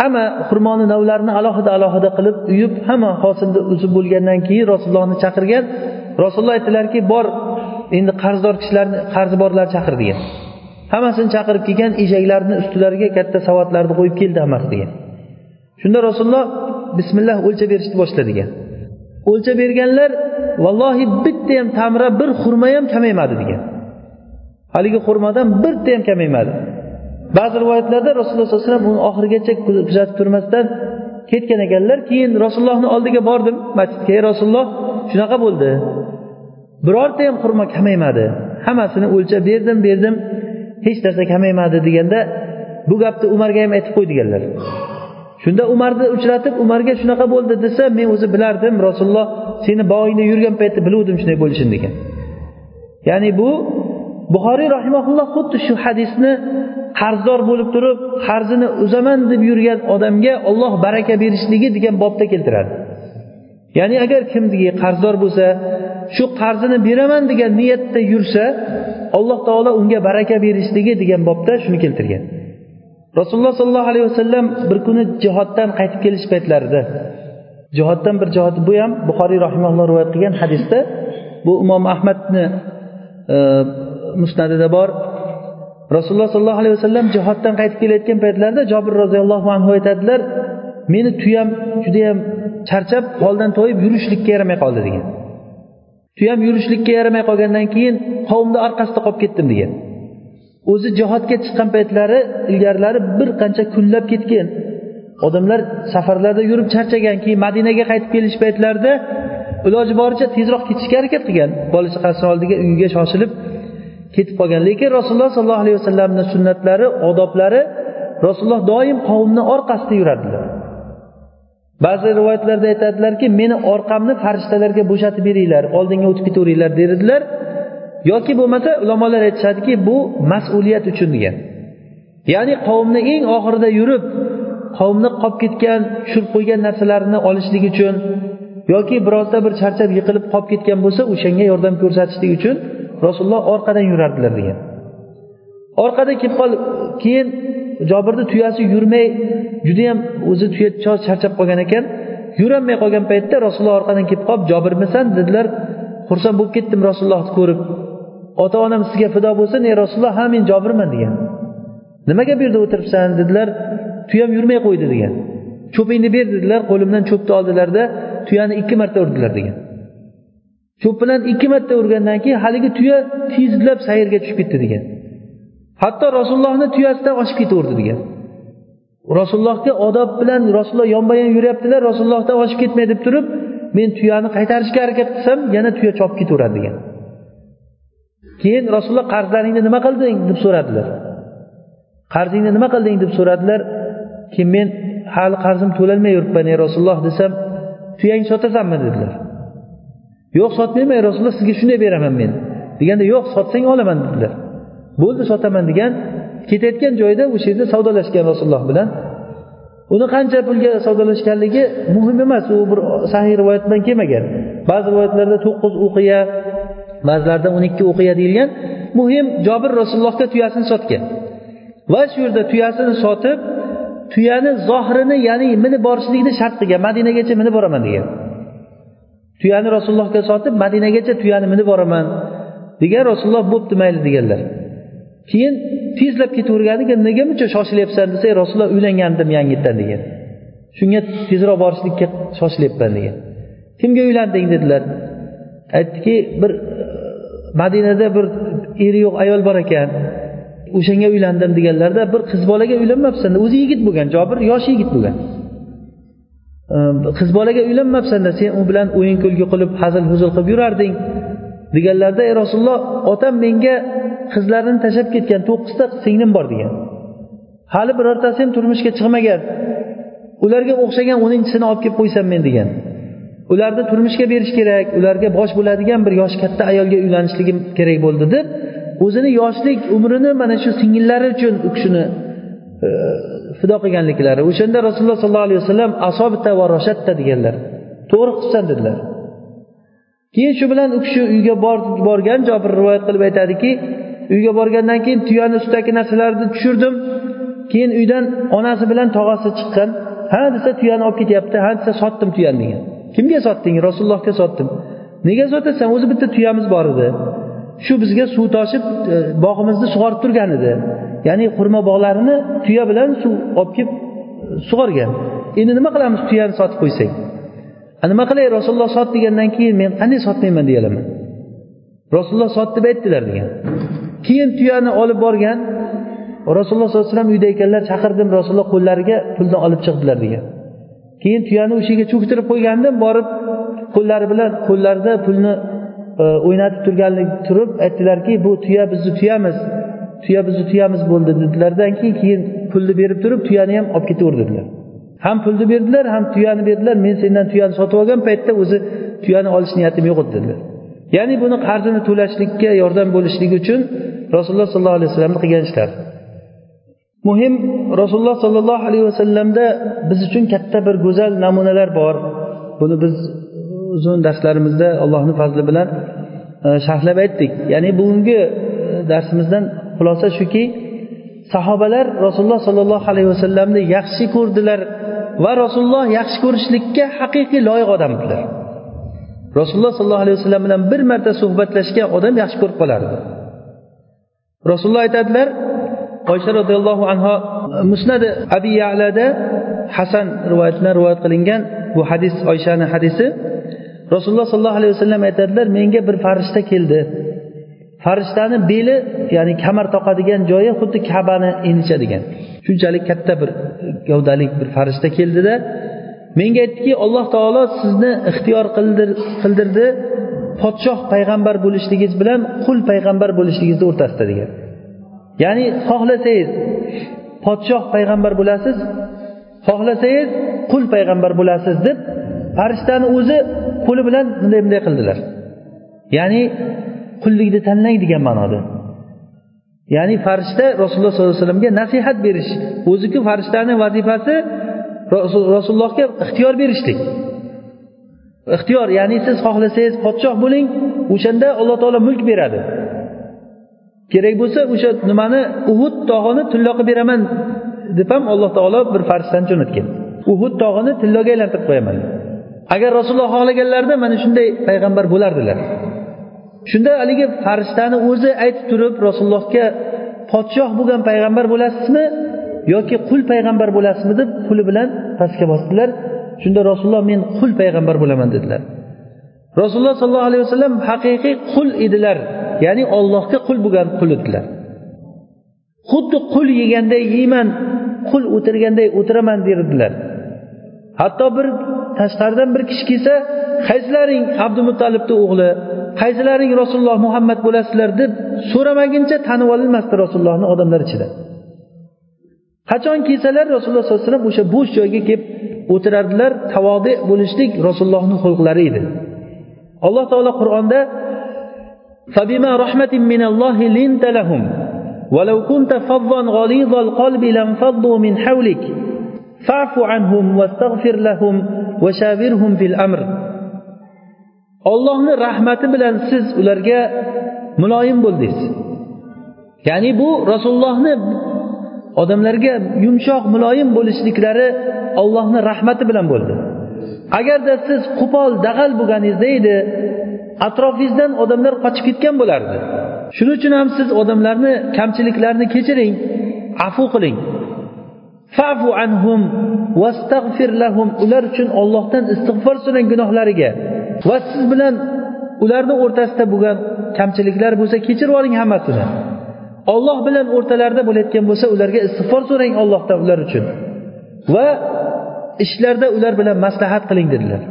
Hamma xurmoni navlarini alohida alohida qilib uyib hamma hosilni uzib bo'lgandan keyin rasulullohni chaqirgan. Rasululloh aytdilarki bor endi qarzdor kishilarni qarzi borlarni chaqir degan. Hammasini chaqirib kelgan eshaklarni ustilariga katta savatlarni qo'yib keldi hammasi degan. Shunda rasululloh bismillah o'lchab berishni boshladi degan. O'lchab berganlar vallohi bitta ham tamra bir xurma ham kamaymadi degan. Haligi xurmadan bitta ham kamaymadi. Ba'zi rivoyatlarda rasululloh sallallohu alayhi vasallam uni oxirigacha kuzatib turmasdan ketgan ekanlar keyin rasulullohni oldiga bordim masjidga. Ey rasululloh shunaqa bo'ldi. Birorta ham xurmo kamaymadi. Hammasini o'lchab berdim berdim. Hech narsa kamaymadi deganda bu gapni umarga ham aytib qo'y deganlar. Shunda umarni uchratib umarga shunaqa bo'ldi desa men o'zi bilardim rasululloh seni bog'ingda yurgan paytda biluvdim shunday bo'lishini degan. Ya'ni bu buxoriy rahimaulloh xuddi shu hadisni qarzdor bo'lib turib qarzini uzaman deb yurgan odamga olloh baraka berishligi degan bobda keltiradi. Ya'ni agar kimniki qarzdor bo'lsa shu qarzini beraman degan niyatda yursa alloh taolo unga baraka berishligi degan bobda shuni keltirgan. Rasululloh sollallohu alayhi vasallam bir kuni jihoddan qaytib kelish paytlarida jihoddan bir jihod bu ham buxoriy rahimalloh rivoyat qilgan hadisda bu imom ahmadni e, musnadida bor. Rasululloh sollallohu alayhi vasallam jihoddan qaytib kelayotgan paytlarida jobir roziyallohu anhu aytadilar meni tuyam judayam charchab holdan toyib yurishlikka yaramay qoldi degan. Tuyam yurishlikka yaramay qolgandan keyin qavmni orqasida qolib ketdim degan. O'zi jihodga chiqqan paytlari ilgarilari bir qancha kunlab ketgan. Odamlar safarlarda yurib charchagan keyin madinaga qaytib kelish paytlarida iloji boricha tezroq ketishga harakat qilgan. Bola chaqasini oldiga uyiga shoshilib ketib qolgan. Lekin rasululloh sollallohu alayhi vasallamni sunnatlari odoblari rasululloh doim qavmni orqasida yuradilar. Ba'zi rivoyatlarda aytadilarki meni orqamni farishtalarga bo'shatib beringlar oldinga o'tib ketaveringlar derdilar yoki bo'lmasa ulamolar aytishadiki bu mas'uliyat uchun degan. Ya'ni qavmni eng oxirida yurib qavmni qolib ketgan tushirib qo'ygan narsalarini olishlik uchun yoki birozda bir charchab yiqilib qolib ketgan bo'lsa o'shanga yordam ko'rsatishlik uchun rasululloh orqadan yurardilar degan. Orqada kelib qolib keyin jobirni tuyasi yurmay judayam o'zi tuya charchab qolgan ekan. Yurolmay qolgan paytda rasululloh orqadan kelib qolib jobirmisan? dedilar. Xursand bo'lib ketdim rasulullohni ko'rib. Ota onam sizga fido bo'lsin ey rasululloh ha men jobirman degan. Nimaga bu yerda o'tiribsan? dedilar. Tuyam yurmay qo'ydi degan. Cho'pingni ber dedilar. Qo'limdan cho'pni oldilarda tuyani ikki marta urdilar degan. Cho'p bilan ikki marta urgandan keyin haligi tuya tezlab sayrga tushib ketdi degan. Hatto rasulullohni tuyasidan oshib ketaverdi degan. Rasulullohga odob bilan rasululloh yonma yon yuryaptilar rasulullohdan oshib ketmay deb turib men tuyani qaytarishga harakat qilsam yana tuya chopib ketaveradi degan. Keyin rasululloh qarzlaringni nima qilding? deb so'radilar. Qarzingni nima qilding? deb so'radilar. Keyin men hali qarzim to'lolmay yuribman ey rasululloh? desam tuyangni sotasanmi? dedilar. Yo'q sotmayman ey rasululloh sizga shunday beraman men. Deganda yo'q sotsang olaman dedilar. Bo'ldi sotaman degan ketayotgan joyda o'sha yerda savdolashgan rasululloh bilan. Uni qancha pulga savdolashganligi muhim emas u bir sahiy rivoyat bilan kelmagan. Ba'zi rivoyatlarda to'qqiz o'qiya ba'zilarida o'n ikki o'qiya deyilgan muhim jobir rasulullohga tuyasini sotgan. Va shu yerda tuyasini sotib tuyani zohirini ya'ni minib borishlikni shart qilgan madinagacha minib boraman degan. Tuyani rasulullohga sotib madinagacha tuyani minib boraman. Degan rasululloh bo'pti mayli deganlar. Keyin tezlab ketaverganiga nega buncha shoshilyapsan? desa rasululloh uylangandim yangitdan degan. Shunga tezroq borishlikka shoshilyapman degan. Kimga uylanding? dedilar. Aytdiki bir madinada bir eri yo'q ayol bor ekan. O'shanga uylandim deganlarda bir qiz bolaga uylanmabsan o'zi yigit bo'lgan jobir yosh yigit bo'lgan. Ehm, qiz bolaga uylanmabsanda sen u bilan o'yin kulgi qilib hazil huzul qilib yurarding deganlarida ey rasululloh otam menga qizlarini tashlab ketgan to'qqizta singlim bor degan. Hali birortasi ham turmushga chiqmagan. Ularga o'xshagan o'ninchisini olib kelib qo'ysam men degan. Ularni turmushga berish kerak ularga bosh bo'ladigan bir yoshi katta ayolga uylanishligim kerak bo'ldi deb o'zini yoshlik umrini mana shu singillari uchun u kishini fido qilganliklari. O'shanda rasululloh sollallohu alayhi vasallam asobita va roshatta deganlar. To'g'ri qilibsan dedilar. Keyin shu bilan u kishi uyga borgan jobir rivoyat qilib aytadiki uyga borgandan keyin tuyani ustidagi narsalarni tushirdim. Keyin uydan onasi bilan tog'asi chiqqan. Ha desa tuyani olib ketyapti ha desa sotdim tuyani degan. Kimga sotding? Rasulullohga sotdim. Nega sotasan o'zi bitta tuyamiz bor edi. Shu bizga suv toshib e, bog'imizni sug'orib turgan edi. Ya'ni xurmo bog'larini tuya bilan suv olib kelib e, sug'organ. Endi nima qilamiz tuyani sotib qo'ysak? Nima qilay rasululloh sot degandan keyin men qanday sotmayman deya olaman rasululloh sot deb aytdilar degan. Keyin tuyani olib borgan rasululloh sollallohu alayhi vasallam uyda ekanlar chaqirdim rasululloh qo'llariga pulni olib chiqdilar degan. Keyin tuyani o'sha yerga cho'ktirib qo'ygandim borib qo'llari bilan qo'llarida pulni E, o'ynatib turganlik turib aytdilarki bu tuya bizni tuyamiz tuya bizni tuyamiz bo'ldi dedilardan keyin keyin pulni berib turib tuyani ham olib ketaver dedilar. Ham pulni berdilar ham tuyani berdilar. Men sendan tuyani sotib olgan paytda o'zi tuyani olish niyatim yo'q edi dedilar. Ya'ni buni qarzini to'lashlikka yordam bo'lishligi uchun rasululloh sollallohu alayhi vasallamni qilgan ishlari muhim rasululloh sollallohu alayhi vasallamda biz uchun katta bir go'zal namunalar bor. Buni biz uzun darslarimizda allohni fazli bilan e, sharhlab aytdik. Ya'ni bugungi e, darsimizdan xulosa shuki sahobalar rasululloh sollallohu alayhi vasallamni yaxshi ko'rdilar va rasululloh yaxshi ko'rishlikka haqiqiy loyiq odam edilar rasululloh sollallohu alayhi vasallam bilan bir marta suhbatlashgan odam yaxshi ko'rib qolardi. Rasululloh aytadilar oysha roziyallohu anhu musnadi abi yalada hasan rivoyatidan rivoyat qilingan bu hadis oyshani hadisi rasululloh sollallohu alayhi vasallam aytadilar menga bir farishta keldi. Farishtani beli ya'ni kamar toqadigan joyi xuddi kabani enicha degan. Shunchalik katta bir gavdalik bir farishta keldida menga aytdiki alloh taolo sizni ixtiyor qildirdi. Podshoh payg'ambar bo'lishligingiz bilan qul payg'ambar bo'lishligingizni o'rtasida degan. Ya'ni xohlasangiz podshoh payg'ambar bo'lasiz xohlasangiz qul payg'ambar bo'lasiz deb farishtani o'zi qo'li bilan bunday bunday qildilar. Ya'ni qullikni tanlang degan ma'noda. Ya'ni farishta rasululloh sollallohu alayhi vasallamga nasihat berish o'ziku farishtani vazifasi rasulullohga ixtiyor berishlik. Ixtiyor ya'ni siz xohlasangiz podshoh bo'ling o'shanda alloh taolo mulk beradi. Kerak bo'lsa o'sha nimani uhud tog'ini tillo qilib beraman deb ham alloh taolo bir farishtani jo'natgan. Uhud tog'ini tilloga aylantirib qo'yaman. Agar rasululloh xohlaganlarida mana shunday payg'ambar bo'lardilar. Shunda haligi farishtani o'zi aytib turib rasulullohga podshoh bo'lgan payg'ambar bo'lasizmi yoki qul payg'ambar bo'lasizmi? deb quli bilan pastga bosdilar. Shunda rasululloh men qul payg'ambar bo'laman dedilar. Rasululloh sollallohu alayhi vasallam haqiqiy qul edilar ya'ni ollohga qul bo'lgan qul edilar. Xuddi qul yeganday yeyman qul o'tirganday o'tiraman derdilar hatto bir tashqaridan bir kishi kelsa qaysilaring abdumuttalibni o'g'li qaysilaring rasululloh muhammad bo'lasizlar deb so'ramaguncha tanib olinmasdi rasulullohni odamlar ichida qachon kelsalar rasululloh sollallohu alayhi vasallam o'sha bo'sh joyga kelib o'tirardilar tavodi bo'lishlik rasulullohni xulqlari edi alloh taolo qur'onda فبما رحمة من الله لنت لهم ولو كنت فظا غليظ القلب لانفضوا من حولك fa'fu anhum vastaghfir lahum va shavirhum fil amr. Rahmati bilan siz ularga muloyim bo'ldingiz. Ya'ni bu rasulullohni odamlarga yumshoq muloyim bo'lishliklari ollohni rahmati bilan bo'ldi. Agarda siz qo'pol dag'al bo'lganingizda edi atrofingizdan odamlar qochib ketgan bo'lardi. Shuning uchun ham siz odamlarni kamchiliklarini kechiring afu qiling. Fafu anhum vastag'fir lahum ular uchun ollohdan istig'for so'rang gunohlariga. Va siz bilan ularni o'rtasida bo'lgan kamchiliklar bo'lsa kechirib yuboring hammasini. Olloh bilan o'rtalarida bo'layotgan bo'lsa ularga istig'for so'rang ollohdan ular uchun. Va ishlarda ular bilan maslahat qiling dedilar.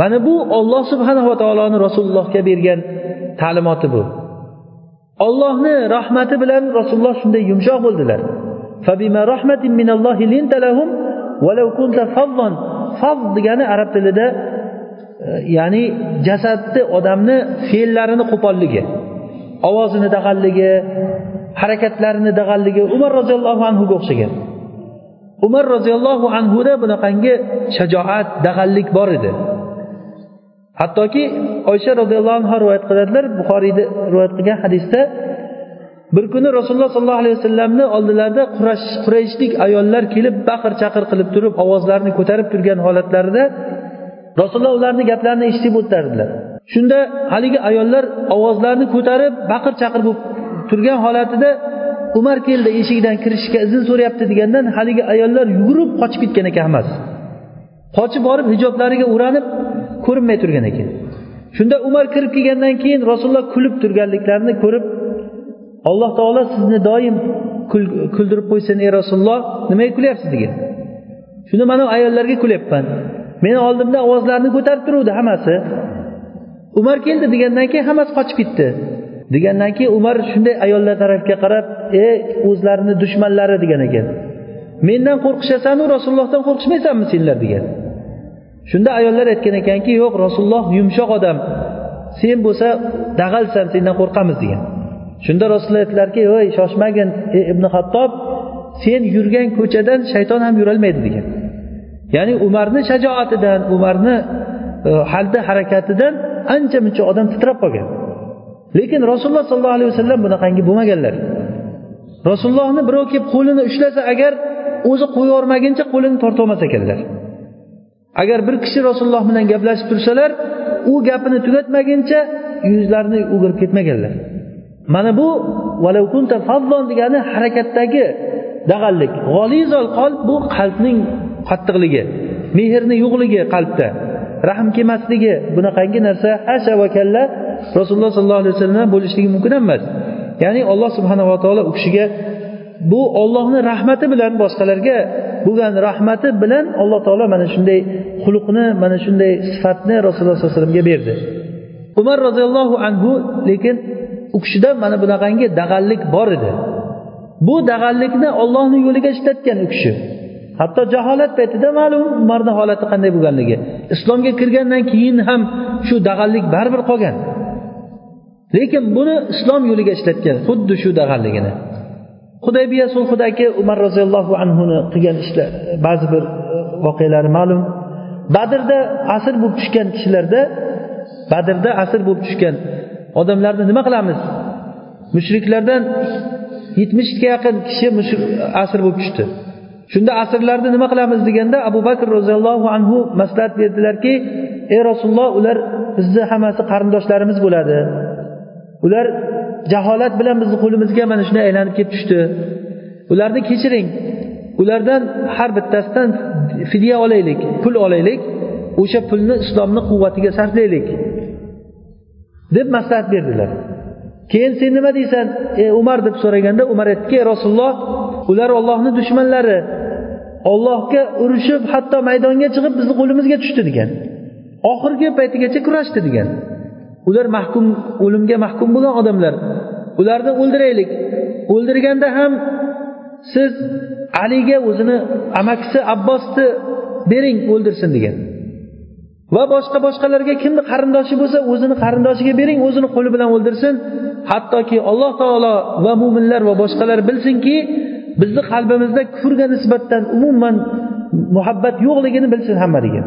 Mana bu olloh subhanava taoloni rasulullohga bergan ta'limoti bu. Ollohni rahmati bilan rasululloh shunday yumshoq bo'ldilar. Degani arab tilida e, ya'ni jasadni odamni fe'llarini qo'polligi ovozini dag'alligi harakatlarini dag'alligi umar roziyallohu anhuga o'xshagan. Umar roziyallohu anhuda bunaqangi shajoat dag'allik bor edi. Hattoki oysha roziyallohu anhu rivoyat qiladilar buxoriyda rivoyat qilgan hadisda bir kuni rasululloh sollallohu alayhi vasallamni oldilarida qurayshlik ayollar kelib baqir chaqir qilib turib ovozlarini ko'tarib turgan holatlarida rasululloh ularni gaplarini eshitib o'tardilar shunda haligi ayollar ovozlarini ko'tarib baqir chaqir bo'lib turgan holatida umar keldi eshikdan kirishga izn so'rayapti degandan haligi ayollar yugurib qochib ketgan ekan hammasi. Qochib borib hijoblariga o'ranib ko'rinmay turgan ekan. Shunda umar kirib kelgandan keyin rasululloh kulib turganliklarini ko'rib alloh taolo sizni doim kuldirib qo'ysin ey rasululloh. Nimaga kulyapsiz degan shunda mana ayollarga kulyapman. Meni oldimda ovozlarini ko'tarib turuvdi hammasi. Umar keldi degandan keyin hammasi qochib ketdi. Degandan keyin umar shunday ayollar tarafga qarab e o'zlarini dushmanlari degan ekan. Mendan qo'rqishasanu rasulullohdan qo'rqishmaysanmi senlar? degan. Shunda ayollar aytgan ekanki yo'q rasululloh yumshoq odam. Sen bo'lsa dag'alsan sendan qo'rqamiz degan. Shunda rasululloh aytdilarki voy shoshmagin ey ibn hattob sen yurgan ko'chadan shayton ham yurolmaydi degan. Ya'ni umarni shajoatidan umarni e, halda harakatidan ancha muncha odam titrab qolgan. Lekin rasululloh sollallohu alayhi vasallam bunaqangi bo'lmaganlar. Rasulullohni birov kelib qo'lini ushlasa agar o'zi qo'yvormaguncha qo'lini tortolmas ekanlar. Agar bir kishi rasululloh bilan gaplashib tursalar u gapini tugatmaguncha yuzlarini o'girib ketmaganlar. Mana bu degani harakatdagi dag'allik. G'olizol qalb bu qalbning qattiqligi mehrni yo'qligi qalbda. Rahm kelmasligi bunaqangi narsa hasha va kalla rasululloh sollallohu alayhi vasallam bo'lishligi mumkin emas. Ya'ni alloh subhanava taolo u kishiga bu ollohni rahmati bilan boshqalarga bo'lgan rahmati bilan alloh taolo mana shunday xulqni mana shunday sifatni rasululloh sollallohu alayhi vasallamga berdi. Umar roziyallohu anhu lekin u kishida mana bunaqangi dag'allik bor edi. Bu dag'allikni ollohni yo'liga ishlatgan u kishi. Hatto jaholat paytida ma'lum umarni holati qanday bo'lganligi. Islomga kirgandan keyin ham shu dag'allik baribir qolgan. Lekin buni islom yo'liga ishlatgan xuddi shu dag'alligini. Hudaybiya sulhidagi umar roziyallohu anhuni qilgan ishlar ba'zi bir e, voqealari ma'lum. Badrda asr bo'lib tushgan kishilarda badrda asr bo'lib tushgan odamlarni nima qilamiz? Mushriklardan yetmishga yaqin kishi asr bo'lib tushdi. Shunda asrlarni nima qilamiz deganda abu bakr roziyallohu anhu maslahat berdilarki ey rasululloh ular bizni hammasi qarindoshlarimiz bo'ladi. Ular jaholat bilan bizni qo'limizga mana shunday aylanib kelib tushdi. Ularni kechiring. Ulardan har bittasidan fidya olaylik pul olaylik. O'sha pulni islomni quvvatiga sarflaylik. Deb maslahat berdilar. Keyin sen nima deysan? Ey umar deb so'raganda umar aytdiki rasululloh ular ollohni dushmanlari ollohga urushib hatto maydonga chiqib bizni qo'limizga tushdi degan. Oxirgi paytigacha kurashdi degan. Ular mahkum o'limga mahkum bo'lgan odamlar ularni o'ldiraylik. O'ldirganda ham siz aliga o'zini amakisi abbosni bering o'ldirsin degan. Va boshqa boshqalarga kimni qarindoshi bo'lsa o'zini qarindoshiga bering o'zini qo'li bilan o'ldirsin. Hattoki alloh taolo va mo'minlar va boshqalar bilsinki bizni qalbimizda kufrga nisbatan umuman muhabbat yo'qligini bilsin hamma degan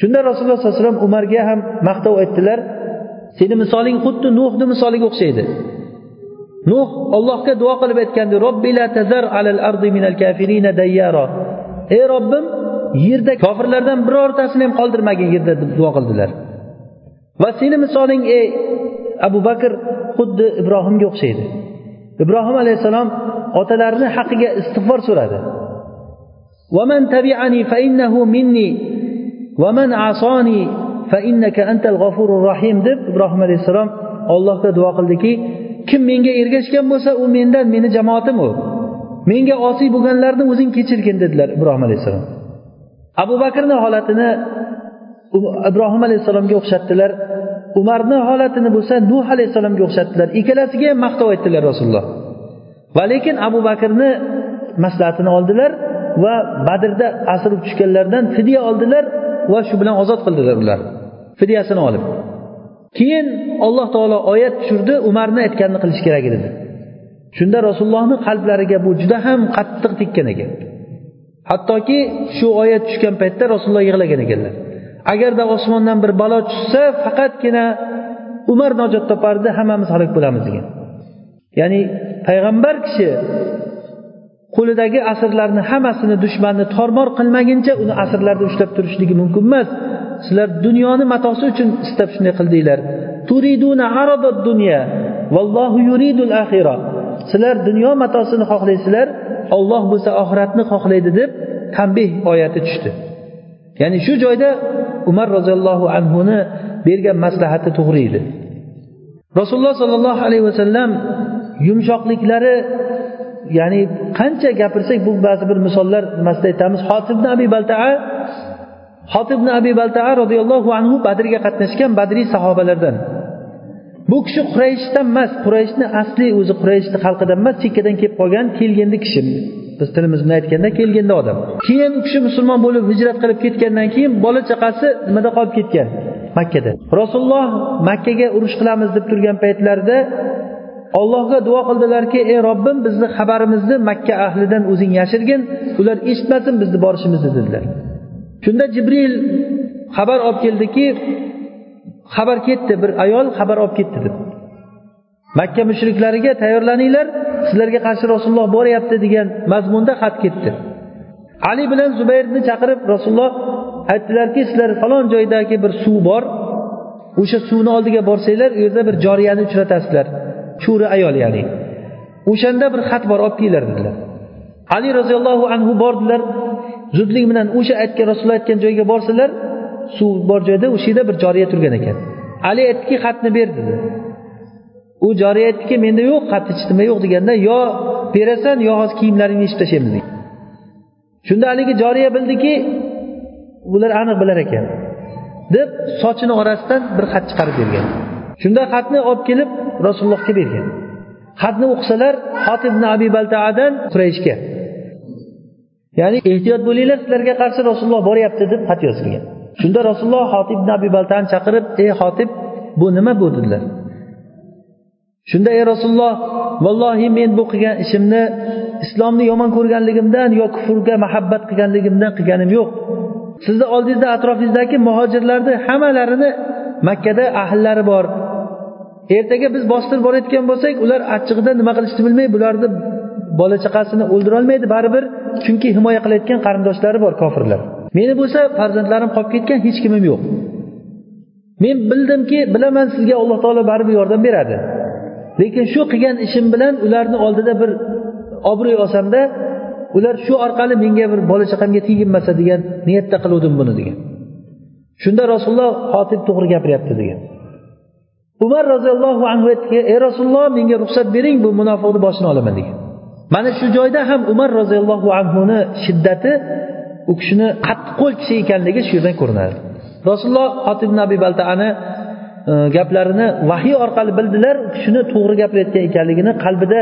shunda rasululloh sollallohu alayhi vasallam umarga ham maqtov aytdilar seni misoling xuddi nuhni misoliga o'xshaydi. Nuh ollohga duo qilib aytgandi robbi la tazar alal ardi minal kafirina dayyara. Ey robbim yerda kofirlardan birortasini ham qoldirmagin yerda deb duo qildilar va seni misoling ey abu bakr xuddi ibrohimga o'xshaydi ibrohim alayhissalom otalarini haqqiga istig'for so'radi ومن تبعني فإنه مني ومن عصاني فإنك أنت الغفور الرحيم deb ibrohim alayhissalom ollohga duo qildiki kim menga ergashgan bo'lsa u mendan meni jamoatim u menga osiy bo'lganlarni o'zing kechirgin dedilar ibrohim alayhissalom Abu bakrni holatini um-, ibrohim alayhissalomga o'xshatdilar. Umarni holatini bo'lsa nuh alayhissalomga o'xshatdilar. Ikkalasiga ham maqtov aytdilar rasululloh. Va lekin abu bakrni maslahatini oldilar va badrda asir tushganlardan fidya oldilar va shu bilan ozod qildilar ular. Fidyasini olib. Keyin alloh taolo oyat tushirdi umarni aytganini qilish kerak edi. Shunda rasulullohni qalblariga bu juda ham qattiq tekkan ekan. Hattoki shu oyat tushgan paytda rasululloh yig'lagan ekanlar. Agarda osmondan bir balo tushsa faqatgina umar najot topardi hammamiz halok bo'lamiz degan. Ya'ni payg'ambar kishi qo'lidagi asrlarni hammasini dushmanni tormor qilmaguncha uni asrlarda ushlab turishligi mumkin emas. Sizlar dunyoni matosi uchun istab shunday qildinglar turiduna dunya vallohu yuridul sizlar dunyo matosini xohlaysizlar olloh bo'lsa oxiratni xohlaydi deb tanbeh oyati tushdi. Ya'ni shu joyda umar roziyallohu anhuni bergan maslahati to'g'ri edi. Rasululloh sollallohu alayhi vasallam yumshoqliklari ya'ni qancha gapirsak bu ba'zi bir misollar nimasida aytamiz. Hotibni abi baltaa hotibni abi baltaa roziyallohu anhu badrga qatnashgan badriy sahobalardan. Bu kishi qurayshdan emas qurayshni asli o'zi qurayshni xalqidan emas chekkadan kelib qolgan kelgindi kishi. Biz tilimiz bilan aytganda kelganda odam. Keyin u kishi musulmon bo'lib hijrat qilib ketgandan keyin bola chaqasi nimada qolib ketgan? Makkada. Rasululloh makkaga urush qilamiz deb turgan paytlarida ollohga duo qildilarki ey robbim bizni xabarimizni makka ahlidan o'zing yashirgin ular eshitmasin bizni borishimizni dedilar. Shunda jibril xabar olib keldiki xabar ketdi bir ayol xabar olib ketdi deb makka mushriklariga tayyorlaninglar sizlarga qarshi rasululloh boryapti degan mazmunda xat ketdi. Ali bilan zubayrni chaqirib rasululloh aytdilarki sizlar falon joydagi bir suv bor o'sha suvni oldiga borsanglar u yerda bir joriyani uchratasizlar. Cho'ri ayol ya'ni. O'shanda bir xat bor olib kelinglar dedilar. Ali roziyallohu anhu bordilar. Zudlik bilan o'sha aytgan rasululloh aytgan joyga borsalar suv bor joyda o'sha yerda bir joriya turgan ekan. Ali aytdiki xatni ber dedi. U joriya aytdiki menda yo'q xat hech nima yo'q deganda yo berasan yo hozir kiyimlaringni yechib tashlaymiz degan shunda haligi joriya bildiki ular aniq bilar ekan deb sochini orasidan bir xat chiqarib bergan. Shunda xatni olib kelib rasulullohga bergan. Xatni o'qisalar ibn abi baltaadan qurayshga. Ya'ni ehtiyot bo'linglar sizlarga qarshi rasululloh boryapti deb xat yozilgan. Shunda rasululloh hotib ibn abi baltani chaqirib ey hotib bu nima bu? dedilar. Shunda ey rasululloh vallohi men bu qilgan ishimni islomni yomon ko'rganligimdan yo kufrga muhabbat qilganligimdan qilganim yo'q. Sizni oldingizda atrofingizdagi muhojirlarni hammalarini makkada ahllari bor. Ertaga biz bostirib borayotgan bo'lsak ular achchig'ida nima qilishni bilmay bularni bola chaqasini o'ldirolmaydi baribir chunki himoya qilayotgan qarindoshlari bor kofirlar. Meni bo'lsa farzandlarim qolib ketgan hech kimim yo'q. Men bildimki bilaman sizga alloh taolo baribir yordam beradi. Lekin shu qilgan ishim bilan ularni oldida bir obro'y olsamda ular shu orqali menga bir bola chaqamga teginmasa degan niyatda qiluvdim buni degan. Shunda rasululloh xotib to'g'ri gapiryapti degan. Umar roziyallohu anhu aytdiki ey rasululloh menga ruxsat bering bu munofiqni boshini olaman degan. Mana shu joyda ham umar roziyallohu anhuni shiddati u kishini qattiqqo'l kishi ekanligi shu yerdan ko'rinadi. Rasululloh xotib nabiy baltaani e, gaplarini vahiy orqali bildilar u kishini to'g'ri gapirayotgan ekanligini qalbida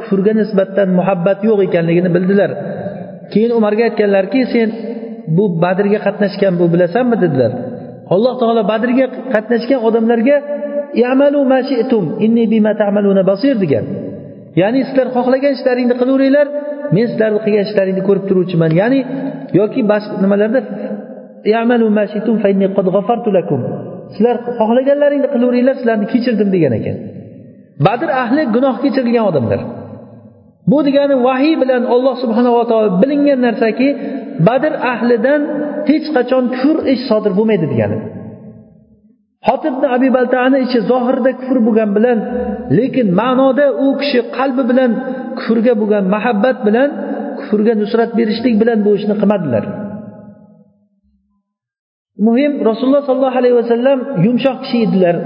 kufrga nisbatan muhabbat yo'q ekanligini bildilar. Keyin umarga aytganlarki sen bu badrga qatnashgan bu bilasanmi dedilar. Alloh taolo badrga qatnashgan odamlarga degan. Ya'ni sizlar xohlagan ishlaringni qilaveringlar men sizlarni qilgan ishlaringni ko'rib turuvchiman. Ya'ni yoki boshqa nimalarda? Sizlar xohlaganlaringni qilaveringlar sizlarni kechirdim degan ekan. Badr ahli gunoh kechirilgan odamlar. Bu degani vahiy bilan alloh subhanava taolo bilingan narsaki badr ahlidan hech qachon kufr ish sodir bo'lmaydi degani. Hotibni abi baltani ichi zohirda kufr bo'lgan bilan lekin ma'noda u kishi qalbi bilan kufrga bo'lgan muhabbat bilan kufrga nusrat berishlik bilan bu ishni qilmadilar. Muhim rasululloh sollallohu alayhi vasallam yumshoq kishi edilar.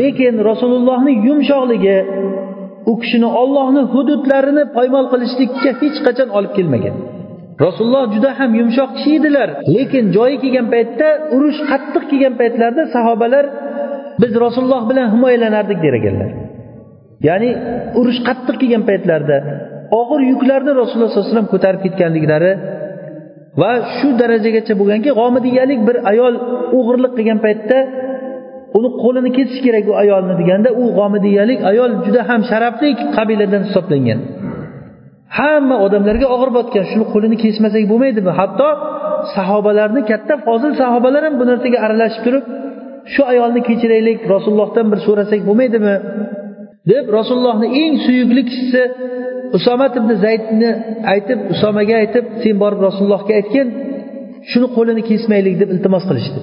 Lekin rasulullohni yumshoqligi u kishini ollohni hududlarini poymol qilishlikka hech qachon olib kelmagan. Rasululloh juda ham yumshoq kishi edilar. Lekin joyi kelgan paytda urush qattiq kelgan paytlarda sahobalar biz rasululloh bilan himoyalanardik der ekanlar ya'ni urush qattiq kelgan paytlarda og'ir yuklarni rasululloh sollallohu alayhi vasallam ko'tarib ketganliklari va shu darajagacha bo'lganki g'omidiyalik bir ayol o'g'irlik qilgan paytda uni qo'lini kesish kerak u ayolni deganda u g'omidiyalik ayol juda ham sharafli qabiladan hisoblangan. Hamma odamlarga og'ir botgan shuni qo'lini kesmasak bo'lmaydimi? Hatto sahobalarni katta fozil sahobalar ham bu narsaga aralashib turib shu ayolni kechiraylik rasulullohdan bir so'rasak bo'lmaydimi? deb rasulullohni eng suyukli kishisi usomat ibn zaydni aytib usomaga aytib sen borib rasulullohga aytgin shuni qo'lini kesmaylik deb iltimos qilishdi.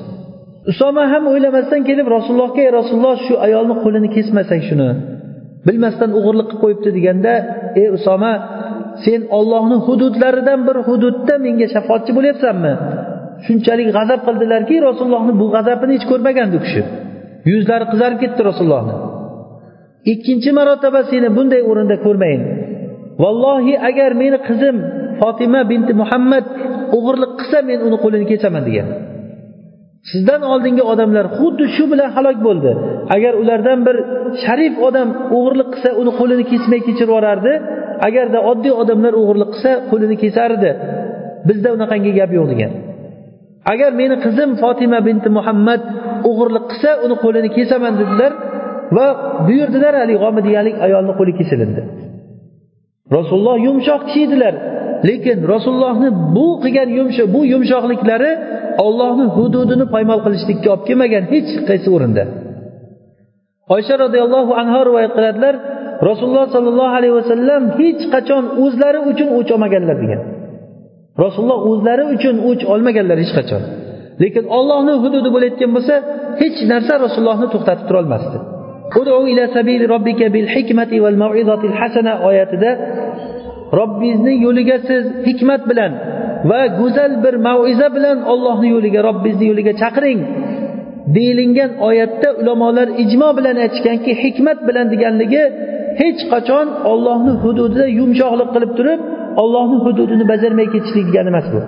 Usoma ham o'ylamasdan kelib rasulullohga ey rasululloh shu ayolni qo'lini kesmasak shuni bilmasdan o'g'irlik qilib qo'yibdi deganda ey usoma sen ollohni hududlaridan bir hududda menga shafoatchi bo'lyapsanmi? Shunchalik g'azab qildilarki rasulullohni bu g'azabini hech ko'rmagandi u kishi. Yuzlari qizarib ketdi rasulullohni. Ikkinchi marotaba seni bunday o'rinda ko'rmayin vallohi agar meni qizim fotima binti muhammad o'g'irlik qilsa men uni qo'lini kesaman degan. Sizdan oldingi odamlar xuddi shu bilan halok bo'ldi. Agar ulardan bir sharif odam o'g'irlik qilsa uni qo'lini kesmay kechirib yuborardi agarda oddiy odamlar o'g'irlik qilsa qo'lini kesardi. Bizda unaqangi gap yo'q degan. Agar meni qizim fotima binti muhammad o'g'irlik qilsa uni qo'lini kesaman dedilar va buyurdilar haligi g'omidiyalik ayolni qo'li kesilindi. Rasululloh yumshoq kishi edilar lekin rasulullohni bu qilgan yumshoq bu yumshoqliklari ollohni hududini poymol qilishlikka olib kelmagan hech qaysi o'rinda. Oysha roziyallohu anhu rivoyat qiladilar rasululloh sollallohu alayhi vasallam hech qachon o'zlari uchun o'ch olmaganlar degan. Rasululloh o'zlari uchun o'ch olmaganlar hech qachon. Lekin ollohni hududi bo'layotgan bo'lsa hech narsa rasulullohni to'xtatib turolmasdi oyatida robbingizni yo'liga siz hikmat bilan va go'zal bir maviza bilan ollohni yo'liga robbingizni yo'liga chaqiring. Deyilingan oyatda ulamolar ijmo bilan aytishganki hikmat bilan deganligi hech qachon ollohni hududida yumshoqlik qilib turib ollohni hududini bajarmay ketishlik degani emas bu.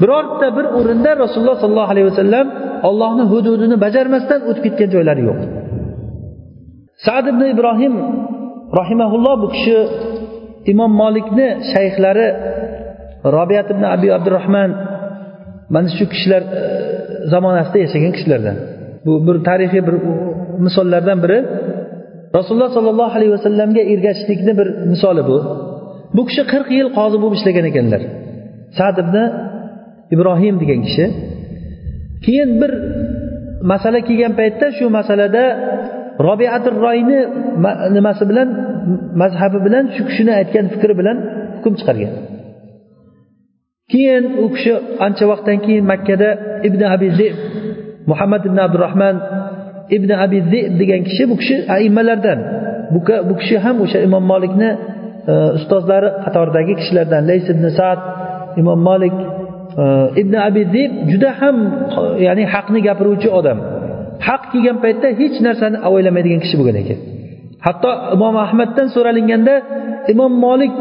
Birorta bir o'rinda rasululloh sollallohu alayhi vasallam ollohni hududini bajarmasdan o'tib ketgan joylari yo'q. Sad ibn ibrohim rahimaulloh bu kishi imom molikni shayxlari robiyat ibn abi abdurahmon mana shu kishilar e, zamonasida yashagan kishilardan. Bu bir tarixiy bir misollardan biri. Rasululloh sollallohu alayhi vasallamga ergashishlikni bir misoli bu. Bu kishi qirq yil qozi bo'lib ishlagan ekanlar. Sad ibn ibrohim degan kishi. Keyin bir masala kelgan paytda shu masalada robiatul royni nimasi bilan mazhabi bilan shu kishini aytgan fikri bilan hukm chiqargan. Keyin u kishi ancha vaqtdan keyin makkada ibn abi zeb muhammad ibn abdurahmon ibn abi zeb degan kishi bu kishi aimmalardan. Bu kishi ham o'sha imom molikni e, ustozlari qatoridagi kishilardan. Lays ibn sad imom molik e, ibn abi zib juda ham ya'ni haqni gapiruvchi odam. Haq kelgan paytda hech narsani avaylamaydigan kishi bo'lgan ekan. Hatto imom ahmaddan so'ralinganda imom molik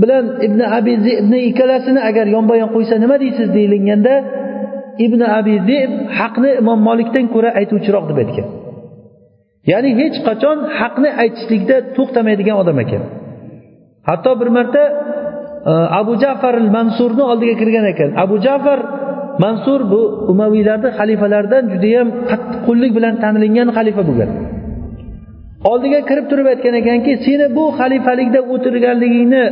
bilan ibn abi zibni ikkalasini agar yonma yon qo'ysa nima deysiz deyilganda ibn abi zeb haqni imom molikdan ko'ra aytuvchiroq deb aytgan. Ya'ni hech qachon haqni aytishlikda to'xtamaydigan odam ekan. Hatto bir marta e, abu jafar mansurni oldiga kirgan ekan. Abu jafar mansur bu umaviylarni xalifalaridan judayam qattiqqo'llik bilan tanilingan xalifa bo'lgan. Oldiga kirib turib aytgan ekanki seni bu xalifalikda o'tirganligingni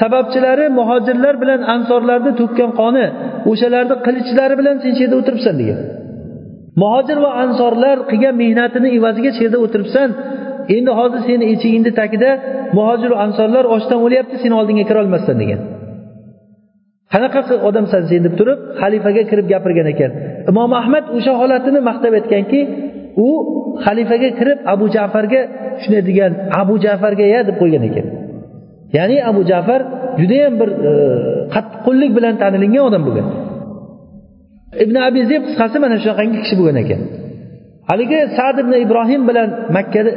sababchilari muhojirlar bilan ansorlarni to'kkan qoni o'shalarni qilichlari bilan sen shu yerda o'tiribsan degan. Muhojir va ansorlar qilgan mehnatini evaziga shu yerda o'tiribsan endi hozir seni eshigingni tagida muhojir ansorlar ochdan o'lyapti seni oldingga kirolmasdan degan. Qanaqa odamsan sen deb turib xalifaga kirib gapirgan ekan. Imom ahmad o'sha holatini maqtab aytganki u xalifaga kirib abu jafarga shunday degan abu jafarga ya deb qo'ygan ekan. Ya'ni abu jafar judayam bir e, qattiqqo'llik bilan tanilingan odam bo'lgan. Ibn abi zeb qisqasi mana shunaqangi kishi bo'lgan ekan. Haligi sad ibn ibrohim bilan makkada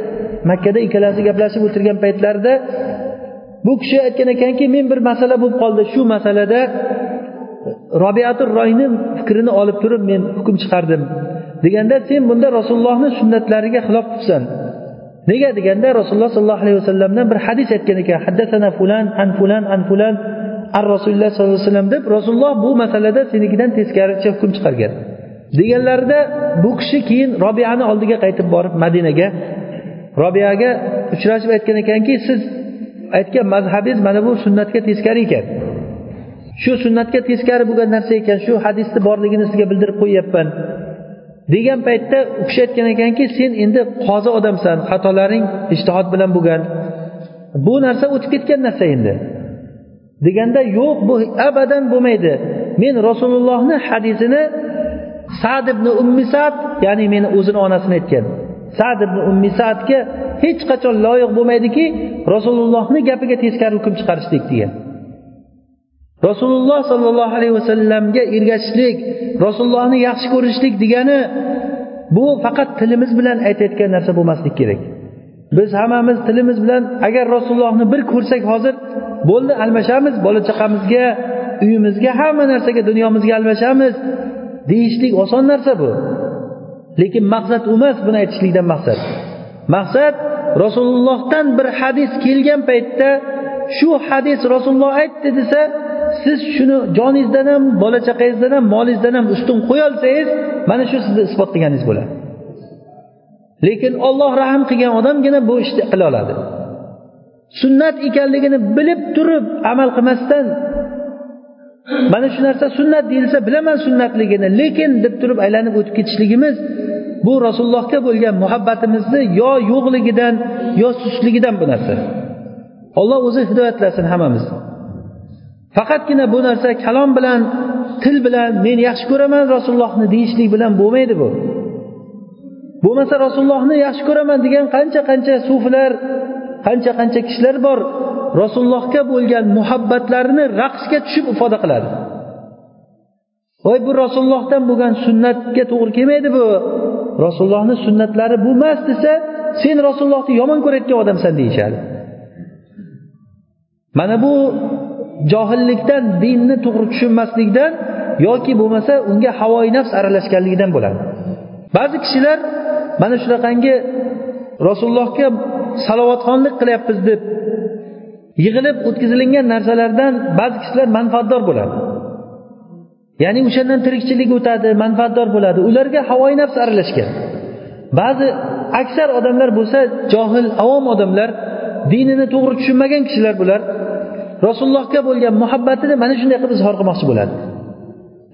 makkada ikkalasi gaplashib o'tirgan paytlarida bu kishi aytgan ekanki men bir masala bo'lib qoldi. Shu masalada robiatur royni fikrini olib turib men hukm chiqardim. Deganda sen bunda rasulullohni sunnatlariga xilof qilibsan nega deganda rasululloh sollallohu alayhi vasallamdan bir hadis aytgan ekan. Haddasana fulan an fulan an fulan an rasululloh sollallohu alayhi vasallam deb rasululloh bu masalada senikidan teskaricha hukm chiqargan. Deganlarida bu kishi keyin robiyani oldiga qaytib borib madinaga robiyaga uchrashib aytgan ekanki siz aytgan mazhabingiz mana bu sunnatga teskari ekan. Shu sunnatga teskari bo'lgan narsa ekan shu hadisni borligini sizga bildirib qo'yyapman. Degan paytda u kishi aytgan ekanki sen endi qozi odamsan xatolaring ishtihod bilan bo'lgan. Bu narsa o'tib ketgan narsa endi. Deganda yo'q bu abadan bo'lmaydi. Men rasulullohni hadisini sad ibn ummi sad ya'ni meni o'zini onasini aytgan. Sad ibn ummi sadga hech qachon loyiq bo'lmaydiki rasulullohni gapiga teskari hukm chiqarishlik degan. Rasululloh sollallohu alayhi vasallamga ergashishlik rasulullohni yaxshi ko'rishlik degani bu faqat tilimiz bilan aytayotgan narsa bo'lmasligi kerak. Biz hammamiz tilimiz bilan agar rasulullohni bir ko'rsak hozir bo'ldi almashamiz bola chaqamizga uyimizga hamma narsaga dunyomizga almashamiz deyishlik oson narsa bu. Lekin maqsad u emas buni aytishlikdan maqsad. Maqsad rasulullohdan bir hadis kelgan paytda shu hadis rasululloh aytdi desa siz shuni joningizdan ham bola chaqangizdan ham molingizdan ham ustun qo'yolsangiz mana shu sizni isbotlaganingiz bo'ladi. Lekin olloh rahm qilgan odamgina bu ishni qila oladi. Sunnat ekanligini bilib turib amal qilmasdan mana shu narsa sunnat deyilsa bilaman sunnatligini lekin deb turib aylanib o'tib ketishligimiz bu rasulullohga bo'lgan muhabbatimizni yo yo'qligidan yo sustligidan bu narsa. Olloh o'zi hidoyatlasin hammamizni. Faqatgina bu narsa kalom bilan til bilan men yaxshi ko'raman rasulullohni deyishlik bilan bo'lmaydi bu. Bo'lmasa rasulullohni yaxshi ko'raman degan qancha qancha sufilar qancha qancha kishilar bor rasulullohga bo'lgan muhabbatlarini raqsga tushib ifoda qiladi. Voy bu rasulullohdan bo'lgan sunnatga to'g'ri kelmaydi bu. Rasulullohni sunnatlari bu emas desa sen rasulullohni yomon ko'rayotgan odamsan deyishadi. Mana bu johillikdan dinni to'g'ri tushunmaslikdan yoki bo'lmasa unga havoyi nafs aralashganligidan bo'ladi. Ba'zi kishilar mana shunaqangi rasulullohga salovatxonlik qilyapmiz deb yig'ilib o'tkazilingan narsalardan ba'zi kishilar manfaatdor bo'ladi. Ya'ni o'shandan tirikchilik o'tadi manfaatdor bo'ladi. Ularga havoyi nafs aralashgan. Ba'zi aksar odamlar bo'lsa johil avom odamlar dinini to'g'ri tushunmagan kishilar bular. Rasulullohga bo'lgan muhabbatini mana shunday qilib izhor qilmoqchi bo'ladi.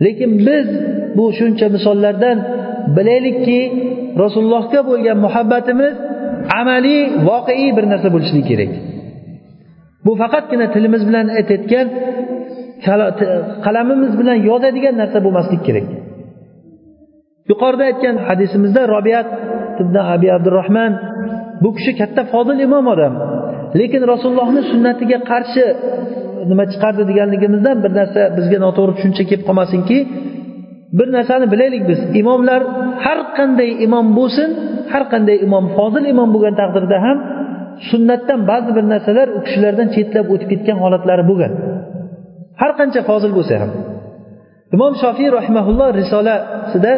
Lekin biz bu shuncha misollardan bilaylikki rasulullohga bo'lgan muhabbatimiz amaliy voqeiy bir narsa bo'lishligi kerak. Bu faqatgina tilimiz bilan aytayotgan qalamimiz bilan yozadigan narsa bo'lmasligi kerak. Yuqorida aytgan hadisimizda robiyat ibn abi abdurahmon bu kishi katta fozil imom odam. Lekin rasulullohni sunnatiga qarshi nima chiqardi deganligimizdan bir narsa bizga noto'g'ri tushuncha kelib qolmasinki bir narsani bilaylik biz. Imomlar har qanday imom bo'lsin har qanday imom fozil imom bo'lgan taqdirda ham sunnatdan ba'zi bir narsalar u kishilardan chetlab o'tib ketgan holatlari bo'lgan. Har qancha fozil bo'lsa ham. Imom shofiy rahimaulloh risolasida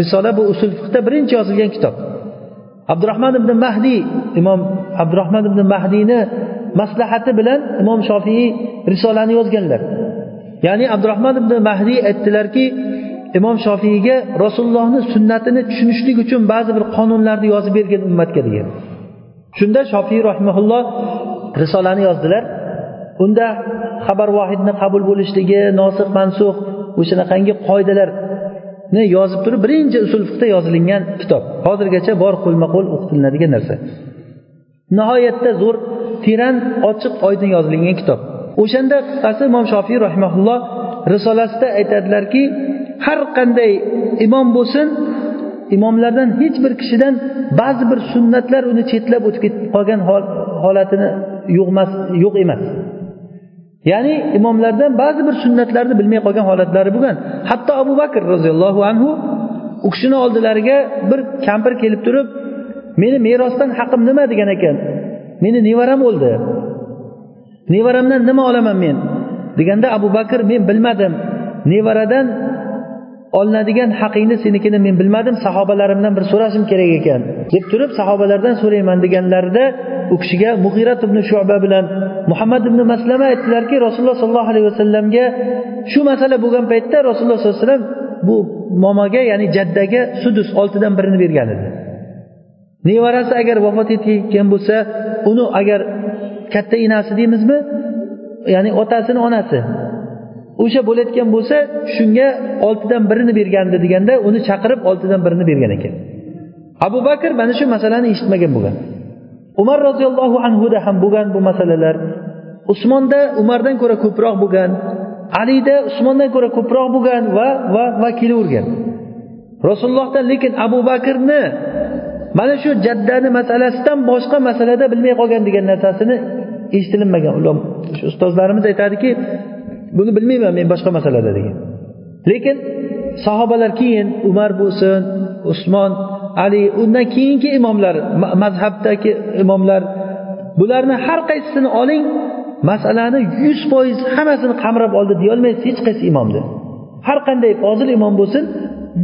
risola bu usul fiqda birinchi yozilgan kitob. Abdurahmon ibn mahdiy imom abdurahmon ibn mahdiyni maslahati bilan imom shofiiy risolani yozganlar. Ya'ni abdurahmon ibn mahdiy aytdilarki imom shofiyga rasulullohni sunnatini tushunishlik uchun ba'zi bir qonunlarni yozib bergin ummatga degan. Shunda shofiy rahimaulloh risolani yozdilar. Unda xabar vohidni qabul bo'lishligi nosih mansux o'shanaqangi qoidalar yozib turib birinchi usul fiqda yozilingan kitob. Hozirgacha bor qo'lma qo'l o'qitilinadigan narsa. Nihoyatda zo'r teran ochiq oydin yozilgan kitob. O'shanda qisqasi imom shofiy rahimaulloh risolasida aytadilarki har qanday imom bo'lsin imomlardan hech bir kishidan ba'zi bir sunnatlar uni chetlab o'tib ketib qolgan holatini yo'qmas yo'q emas. Ya'ni imomlardan ba'zi bir sunnatlarni bilmay qolgan holatlari bo'lgan. Hatto abu bakr roziyallohu anhu u kishini oldilariga bir kampir kelib turib meni merosdan haqim nima? degan ekan. Meni nevaram o'ldi. Nevaramdan nima olaman men? deganda abu bakr men bilmadim. Nevaradan olinadigan haqingni senikini men bilmadim sahobalarimdan bir so'rashim kerak ekan. Deb turib sahobalardan so'rayman deganlarida u kishiga mug'irat ibn shuba bilan muhammad ibn maslama aytdilarki rasululloh sollallohu alayhi vasallamga shu masala bo'lgan paytda rasululloh sollallohu alayhi vasallam bu momoga ya'ni jaddaga sudus oltidan birini bergan edi. Nevarasi agar vafot etgan bo'lsa uni agar katta enasi deymizmi? Ya'ni otasini onasi. O'sha bo'layotgan bo'lsa shunga oltidan birini bergandi deganda uni chaqirib oltidan birini bergan ekan. Abu bakr mana shu masalani eshitmagan bo'lgan. Umar roziyallohu anhuda ham bo'lgan bu masalalar usmonda umardan ko'ra ko'proq bo'lgan alida usmondan ko'ra ko'proq bo'lgan va va va kelavergan. Rasulullohdan lekin abu bakrni mana shu jaddani masalasidan boshqa masalada bilmay qolgan degan narsasini eshitilinmagan. Ular ustozlarimiz aytadiki buni bilmayman men boshqa masalada degan. Lekin sahobalar keyin umar bo'lsin usmon ali undan keyingi imomlar mazhabdagi imomlar bularni har qaysisini oling masalani yuz foiz hammasini qamrab oldi deyolmaysiz hech qaysi imomni har qanday fozil imom bo'lsin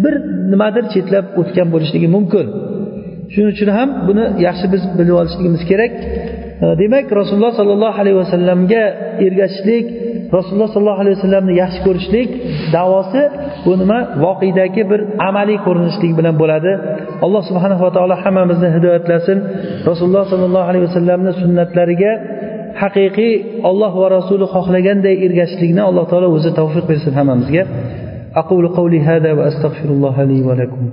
bir nimadir chetlab o'tgan bo'lishligi mumkin. Shuning uchun ham buni yaxshi biz bilib olishligimiz kerak. Demak rasululloh sollallohu alayhi vasallamga ergashishlik rasululloh sollallohu alayhi vasallamni yaxshi ko'rishlik davosi bu nima voqedagi bir amaliy ko'rinishlik bilan bo'ladi alloh subhanava taolo hammamizni hidoyatlasin rasululloh sollallohu alayhi vasallamni sunnatlariga haqiqiy olloh va rasuli xohlaganday ergashishlikni alloh taolo o'zi tavfiq bersin hammamizga أقول قولي هذا وأستغفر الله لي ولكم